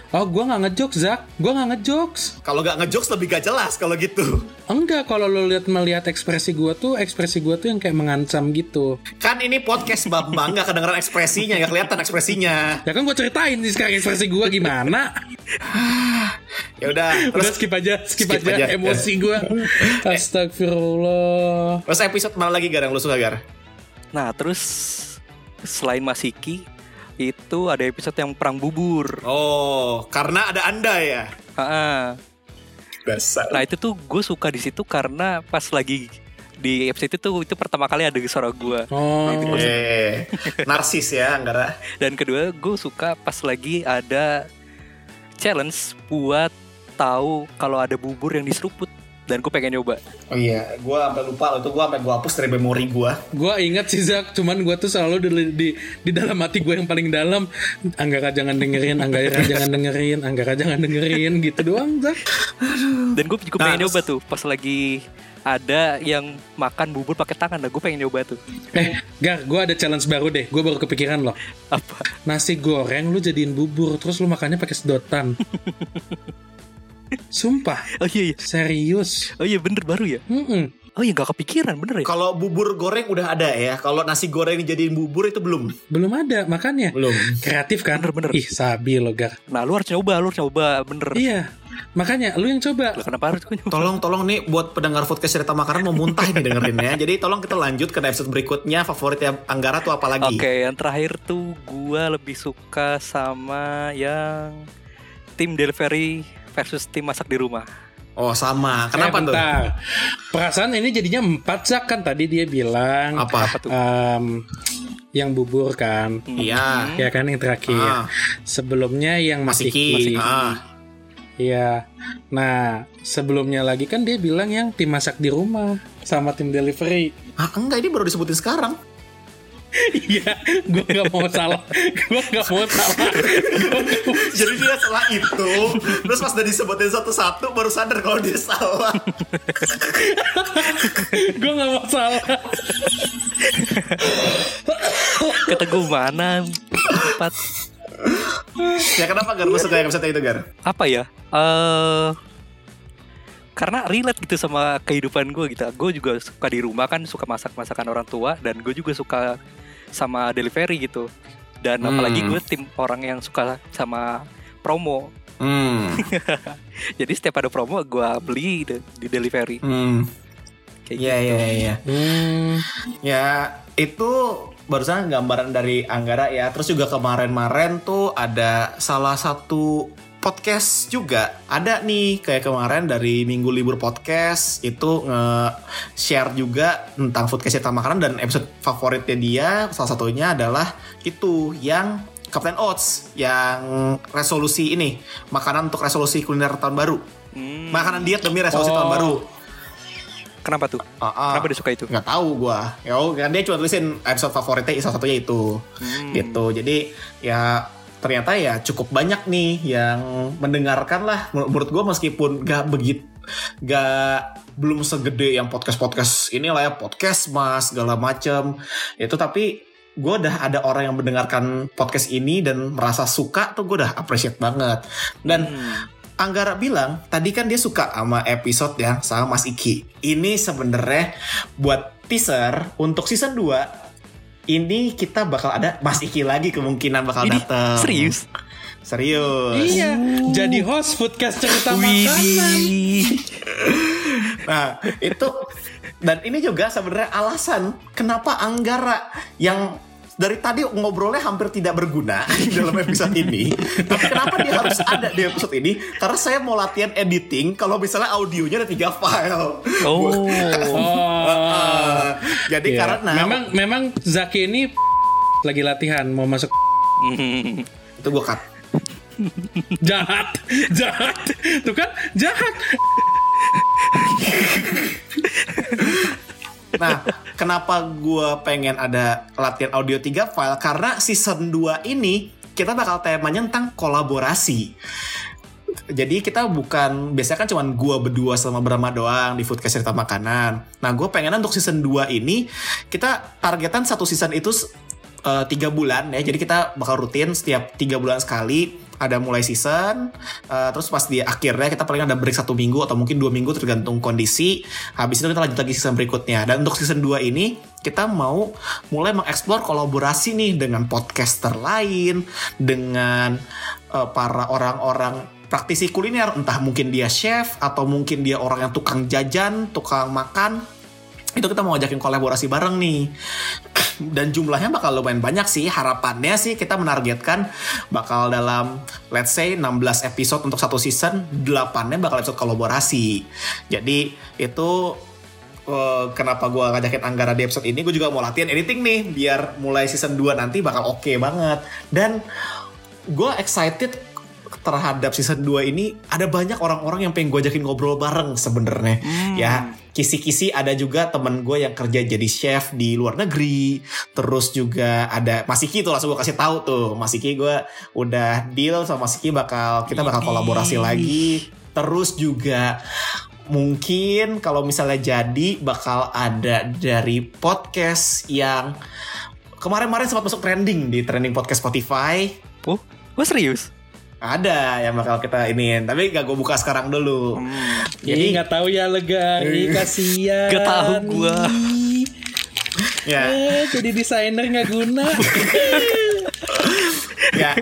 oh gue nggak ngejokes Zak gue nggak ngejokes Kalau gak ngejokes lebih gak jelas kalau gitu. enggak kalau lo lihat melihat ekspresi gue tuh ekspresi gue tuh yang kayak mengancam gitu Kan ini podcast Bambang gak kedengeran ekspresinya. Gak kelihatan ekspresinya. ya kan gue ceritain nih sekarang ekspresi gue gimana Ya udah. udah Terus, skip aja skip, skip aja, aja. emosi gue astagfirullah terus episode mana lagi Gar yang lo suka Gar? Nah terus selain Masiki itu ada episode yang perang bubur. Oh karena ada anda ya. Dasar. Nah itu tuh gue suka di situ karena pas lagi di episode itu itu pertama kali ada suara gue oh Eh, narsis ya Anggara. dan kedua gue suka pas lagi ada challenge buat tahu kalau ada bubur yang diseruput dan gue pengen nyoba. Oh iya, gue sampai lupa loh itu gue sampai gue hapus dari memori gue. Gue ingat sih Zak, cuman gue tuh selalu di, di, di dalam hati gue yang paling dalam Anggara jangan dengerin, Anggara jangan dengerin, Anggara jangan dengerin gitu doang Zak Dan gue juga Nah, pengen nyoba tuh pas lagi ada yang makan bubur pakai tangan, nah gue pengen nyoba tuh. Eh Gar, gue ada challenge baru deh, gue baru kepikiran loh Apa? Nasi goreng lu jadiin bubur, terus lu makannya pakai sedotan Sumpah, Oh iya iya. serius Oh iya bener baru ya. Mm-mm. Oh iya gak kepikiran bener ya. Kalau bubur goreng udah ada ya, kalau nasi goreng dijadiin bubur itu belum. Belum ada, makanya Belum. Kreatif kan? Bener-bener. Ih, sabi lo Gar Nah lu harus nyoba, lu harus nyoba bener. Iya, makanya lu yang coba Lah, kenapa harus gue nyoba? Tolong tolong nih buat pendengar podcast cerita makanan mau muntah nih dengerinnya. Jadi tolong kita lanjut ke episode berikutnya. Favoritnya Anggara tuh apa lagi? Oke, yang terakhir tuh gue lebih suka sama yang tim delivery versus tim masak di rumah. Oh sama. Kenapa Eh, tuh? Perasaan ini jadinya empat Zak kan tadi dia bilang Apa? Apa tuh? em, yang bubur kan Iya. ya kan yang terakhir Ah. sebelumnya yang masih Masiki. masih Ah. Iya. Nah, sebelumnya lagi kan dia bilang yang tim masak di rumah sama tim delivery. Ah, enggak ini baru disebutin sekarang. Iya, gue nggak mau salah. Gue nggak mau salah. Gua nggak mau- Jadi dia salah itu, terus pas udah disebutin satu-satu baru sadar kalau dia salah. Gue nggak mau salah. Kata gue mana? Empat. ya kenapa Gar? Lu suka yang episode itu Gar? Apa ya? Eh karena relate gitu sama kehidupan gue gitu. Gue juga suka di rumah kan suka masak masakan orang tua dan gue juga suka sama delivery gitu. Dan Hmm. apalagi gue tim orang yang suka sama promo. Hmm. Jadi setiap ada promo gue beli di, di delivery. Hmm. Kayak Iya gitu. iya iya. Hmm, Ya itu barusan gambaran dari Anggara ya. Terus juga kemarin-marin tuh ada salah satu podcast juga ada nih kayak kemarin dari minggu libur podcast itu nge-share juga tentang foodcast cerita makanan dan episode favoritnya dia salah satunya adalah itu yang Captain Oats yang resolusi ini makanan untuk resolusi kuliner tahun baru Hmm, makanan diet demi resolusi Oh. tahun baru kenapa tuh? Ah, ah. Kenapa dia suka itu? nggak tahu gua ya oh, kan dia cuma tulisin episode favoritnya salah satunya itu Hmm. gitu jadi ya ternyata ya cukup banyak nih yang mendengarkan lah. Menur- menurut gua meskipun gak begitu gak belum segede yang podcast podcast inilah ya podcast mas segala macem. Itu tapi gue udah ada orang yang mendengarkan podcast ini dan merasa suka tuh gue udah appreciate banget. Dan Anggara bilang tadi kan dia suka sama episode ya sama Mas Iki. Ini sebenarnya buat teaser untuk season 2 ini kita bakal ada Mas Iki lagi kemungkinan bakal Ini datang. serius? Serius. iya, jadi host podcast cerita makanan. Nah, itu dan ini juga sebenarnya alasan kenapa Anggara yang dari tadi ngobrolnya hampir tidak berguna di dalam episode ini. Tapi kenapa dia harus ada di episode ini? Karena saya mau latihan editing kalau misalnya audionya ada tiga file. Oh. Ah, jadi Iya. karena memang memang Zaki ini lagi latihan mau masuk itu gue cut. jahat, jahat. Tuh kan jahat. Nah, kenapa gue pengen ada latihan audio 3 file? Karena season 2 ini kita bakal temanya tentang kolaborasi. Jadi kita bukan biasanya kan cuma gue berdua sama Brahma doang di Foodcast cerita makanan. Nah gue pengen untuk season 2 ini kita targetan satu season itu eh, tiga bulan ya. Jadi kita bakal rutin setiap tiga bulan sekali ada mulai season. eh, terus pas di akhirnya kita paling ada break satu minggu atau mungkin dua minggu tergantung kondisi. Habis itu kita lanjut lagi season berikutnya. Dan untuk season 2 ini kita mau mulai mengeksplor kolaborasi nih dengan podcaster lain, dengan eh, para orang-orang praktisi kuliner, entah mungkin dia chef atau mungkin dia orang yang tukang jajan, tukang makan. Itu kita mau ngajakin kolaborasi bareng nih. Dan jumlahnya bakal lumayan banyak sih. Harapannya sih kita menargetkan bakal dalam let's say 16 episode untuk satu season, 8-nya bakal episode kolaborasi. Jadi itu eh, kenapa gue ngajakin Anggara di episode ini gue juga mau latihan editing nih biar mulai season 2 nanti bakal oke banget dan gue excited terhadap season 2 ini ada banyak orang-orang yang pengen gue ajakin ngobrol bareng sebenarnya. Ya, kisi-kisi ada juga temen gue yang kerja jadi chef di luar negeri. Terus juga ada Mas Iki tuh langsung gue kasih tahu tuh. Mas Iki gue udah deal sama Mas Iki bakal kita bakal kolaborasi lagi. Terus juga mungkin kalau misalnya jadi bakal ada dari podcast yang kemarin-kemarin sempat masuk trending di trending podcast Spotify. Oh, gue serius. Ada yang bakal kita iniin, tapi gak gue buka sekarang dulu. Jadi nggak tahu ya lega, Ih, kasihan. Gak tahu. Ih, Ya, eh, jadi desainer nggak guna. ya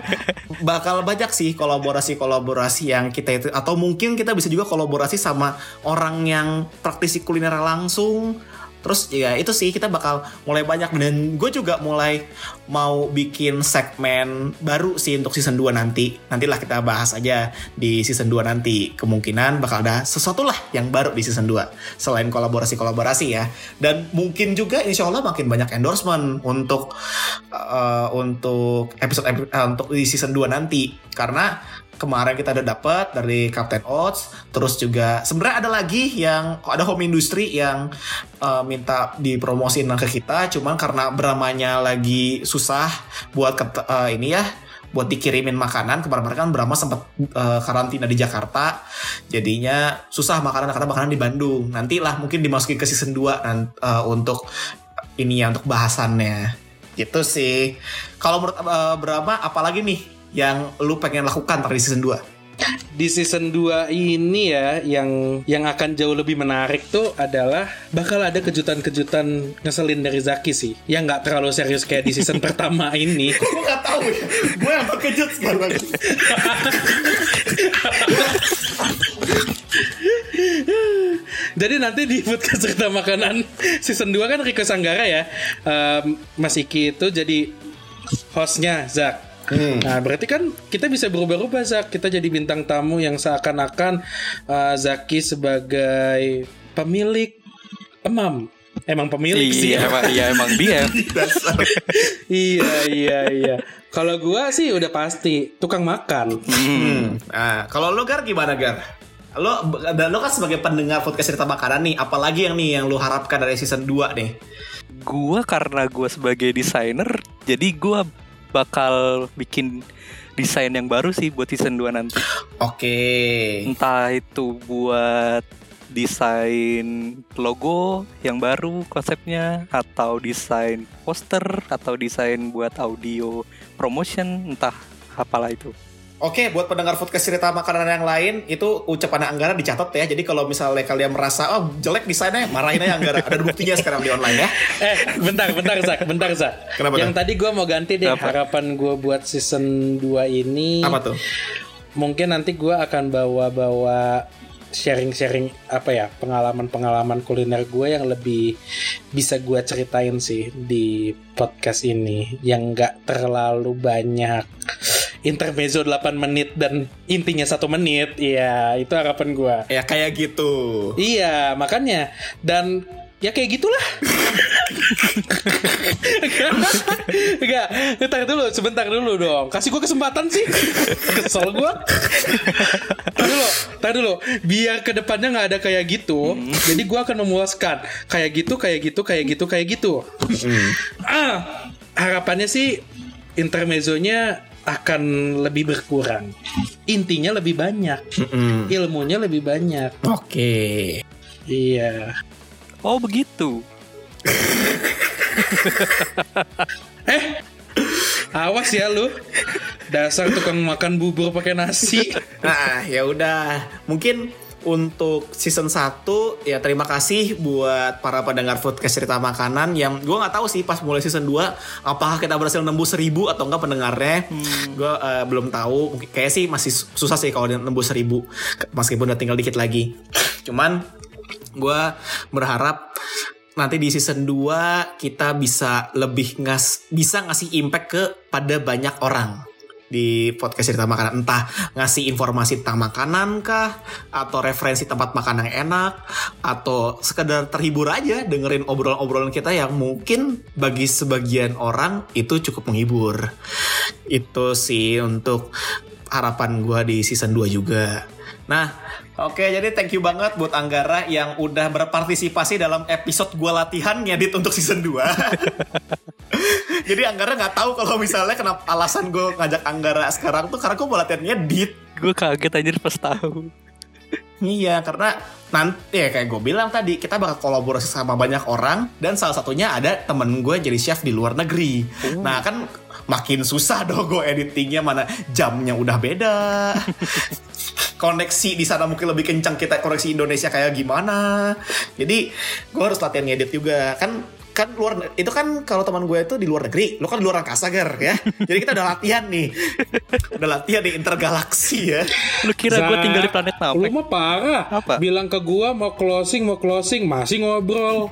bakal banyak sih kolaborasi-kolaborasi yang kita itu atau mungkin kita bisa juga kolaborasi sama orang yang praktisi kuliner langsung. Terus ya itu sih kita bakal mulai banyak dan gue juga mulai mau bikin segmen baru sih untuk season 2 nanti. Nantilah kita bahas aja di season 2 nanti. Kemungkinan bakal ada sesuatu lah yang baru di season 2 selain kolaborasi-kolaborasi ya. Dan mungkin juga insya Allah makin banyak endorsement untuk uh, untuk episode uh, untuk di season 2 nanti karena kemarin kita udah dapat dari Captain Oats. Terus juga sebenarnya ada lagi yang ada home industry yang uh, minta dipromosin ke kita. Cuman karena beramanya lagi susah buat uh, ini ya buat dikirimin makanan. Kemarin kan Brahma sempat uh, karantina di Jakarta. Jadinya susah makanan karena makanan di Bandung. Nantilah mungkin dimasukin ke season 2 nan- uh, untuk ini ya untuk bahasannya. Gitu sih. Kalau menurut uh, Brahma apalagi nih yang lu pengen lakukan pada di season 2 Di season 2 ini ya yang yang akan jauh lebih menarik tuh adalah bakal ada kejutan-kejutan ngeselin dari Zaki sih. Yang nggak terlalu serius kayak di season pertama ini. gue gak tahu ya gue yang terkejut sekarang Jadi nanti di podcast cerita makanan season 2 kan Riko Sanggara ya. Em, Mas Iki itu jadi hostnya Zak. Nah berarti kan kita bisa berubah-ubah Zak. Kita jadi bintang tamu yang seakan-akan eh, Zaki sebagai pemilik emam. Emang pemilik sih. Iya, emang, iya emang dia. iya iya iya. Kalau gua sih udah pasti tukang makan. Hmm. Nah, kalau lo Gar gimana Gar? Lo dan lo kan sebagai pendengar podcast cerita makanan nih, apalagi yang nih yang lo harapkan dari season 2 nih? Gua karena gua sebagai desainer, jadi gua bakal bikin desain yang baru sih buat season 2 nanti. Oke. Entah itu buat desain logo yang baru konsepnya atau desain poster atau desain buat audio promotion entah apalah itu. Oke, buat pendengar podcast cerita makanan yang lain itu ucapan Anggara dicatat ya. Jadi kalau misalnya kalian merasa oh jelek desainnya, marahin aja Anggara. Ada buktinya sekarang di online ya. Eh, bentar, bentar, Zak, bentar, Zak. Kenapa Yang tadi gua mau ganti deh Apa? harapan gua buat season 2 ini. Apa tuh? Mungkin nanti gua akan bawa-bawa sharing-sharing apa ya pengalaman-pengalaman kuliner gue yang lebih bisa gua ceritain sih di podcast ini yang nggak terlalu banyak intermezzo 8 menit dan intinya satu menit iya itu harapan gua Ya kayak gitu. Iya, makanya dan ya kayak gitulah. Enggak, ntar dulu, sebentar dulu dong. Kasih gue kesempatan sih. Kesel gue. Tar dulu, tar dulu. Biar ke depannya nggak ada kayak gitu. Jadi gue akan memuaskan. Kayak gitu, kayak gitu, kayak gitu, kayak gitu. ah, harapannya sih intermezzonya akan lebih berkurang. Intinya lebih banyak. Mm-mm. Ilmunya lebih banyak. Oke. Iya. Oh begitu. Eh, awas ya lu. Dasar tukang makan bubur pakai nasi. Nah, ya udah. Mungkin untuk season 1 ya terima kasih buat para pendengar podcast cerita makanan yang gue nggak tahu sih pas mulai season 2 apakah kita berhasil nembus 1000 atau enggak pendengarnya. Gue eh, belum tahu. Kayak sih masih susah sih kalau nembus 1000 meskipun udah tinggal dikit lagi. Cuman gue berharap nanti di season 2 kita bisa lebih ngas bisa ngasih impact ke pada banyak orang di podcast cerita makanan entah ngasih informasi tentang makanan kah atau referensi tempat makan yang enak atau sekedar terhibur aja dengerin obrolan-obrolan kita yang mungkin bagi sebagian orang itu cukup menghibur itu sih untuk harapan gue di season 2 juga. Nah, oke jadi thank you banget buat Anggara yang udah berpartisipasi dalam episode gue latihan ngedit untuk season 2. jadi Anggara nggak tahu kalau misalnya kenapa alasan gue ngajak Anggara sekarang tuh karena gue mau latihan ngedit. Gue kaget anjir pas tahu. Iya, karena nanti ya kayak gue bilang tadi kita bakal kolaborasi sama banyak orang dan salah satunya ada temen gue jadi chef di luar negeri. Nah kan makin susah dong gue editingnya mana jamnya udah beda. koneksi di sana mungkin lebih kencang kita koneksi Indonesia kayak gimana. Jadi gue harus latihan ngedit juga kan kan luar itu kan kalau teman gue itu di luar negeri, lo kan di luar angkasa ger ya. Jadi kita udah latihan nih, udah latihan di intergalaksi ya. Lu kira gue tinggal di planet Lu Namek? mah parah. Apa? Bilang ke gua mau closing, mau closing, masih ngobrol.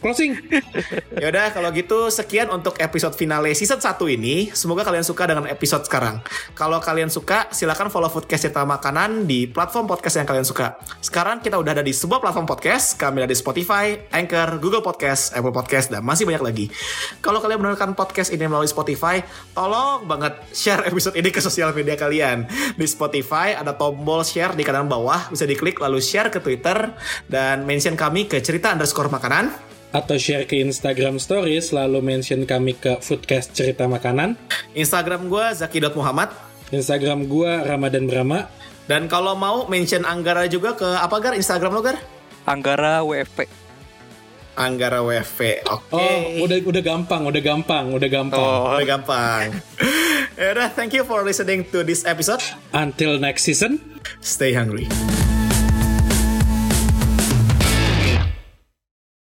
Closing. Yaudah kalau gitu sekian untuk episode finale season 1 ini. Semoga kalian suka dengan episode sekarang. Kalau kalian suka silakan follow Foodcast Cerita Makanan di platform podcast yang kalian suka. Sekarang kita udah ada di sebuah platform podcast. Kami ada di Spotify, Anchor, Google Podcast, Apple Podcast, dan masih banyak lagi. Kalau kalian mendengarkan podcast ini melalui Spotify, tolong banget share episode ini ke sosial media kalian. Di Spotify ada tombol share di kanan bawah, bisa diklik lalu share ke Twitter dan mention kami ke cerita underscore makanan. Atau share ke Instagram Stories, lalu mention kami ke Foodcast Cerita Makanan. Instagram gue zaki.muhammad. Instagram gua Ramadan Brahma. Dan kalau mau mention Anggara juga ke apa Gar? Instagram lo Gar? Anggara WFP. Anggara WFP. Oke. Oh, udah udah gampang, udah gampang, udah gampang. Oh, Udah gampang. ya udah, thank you for listening to this episode. Until next season. Stay hungry.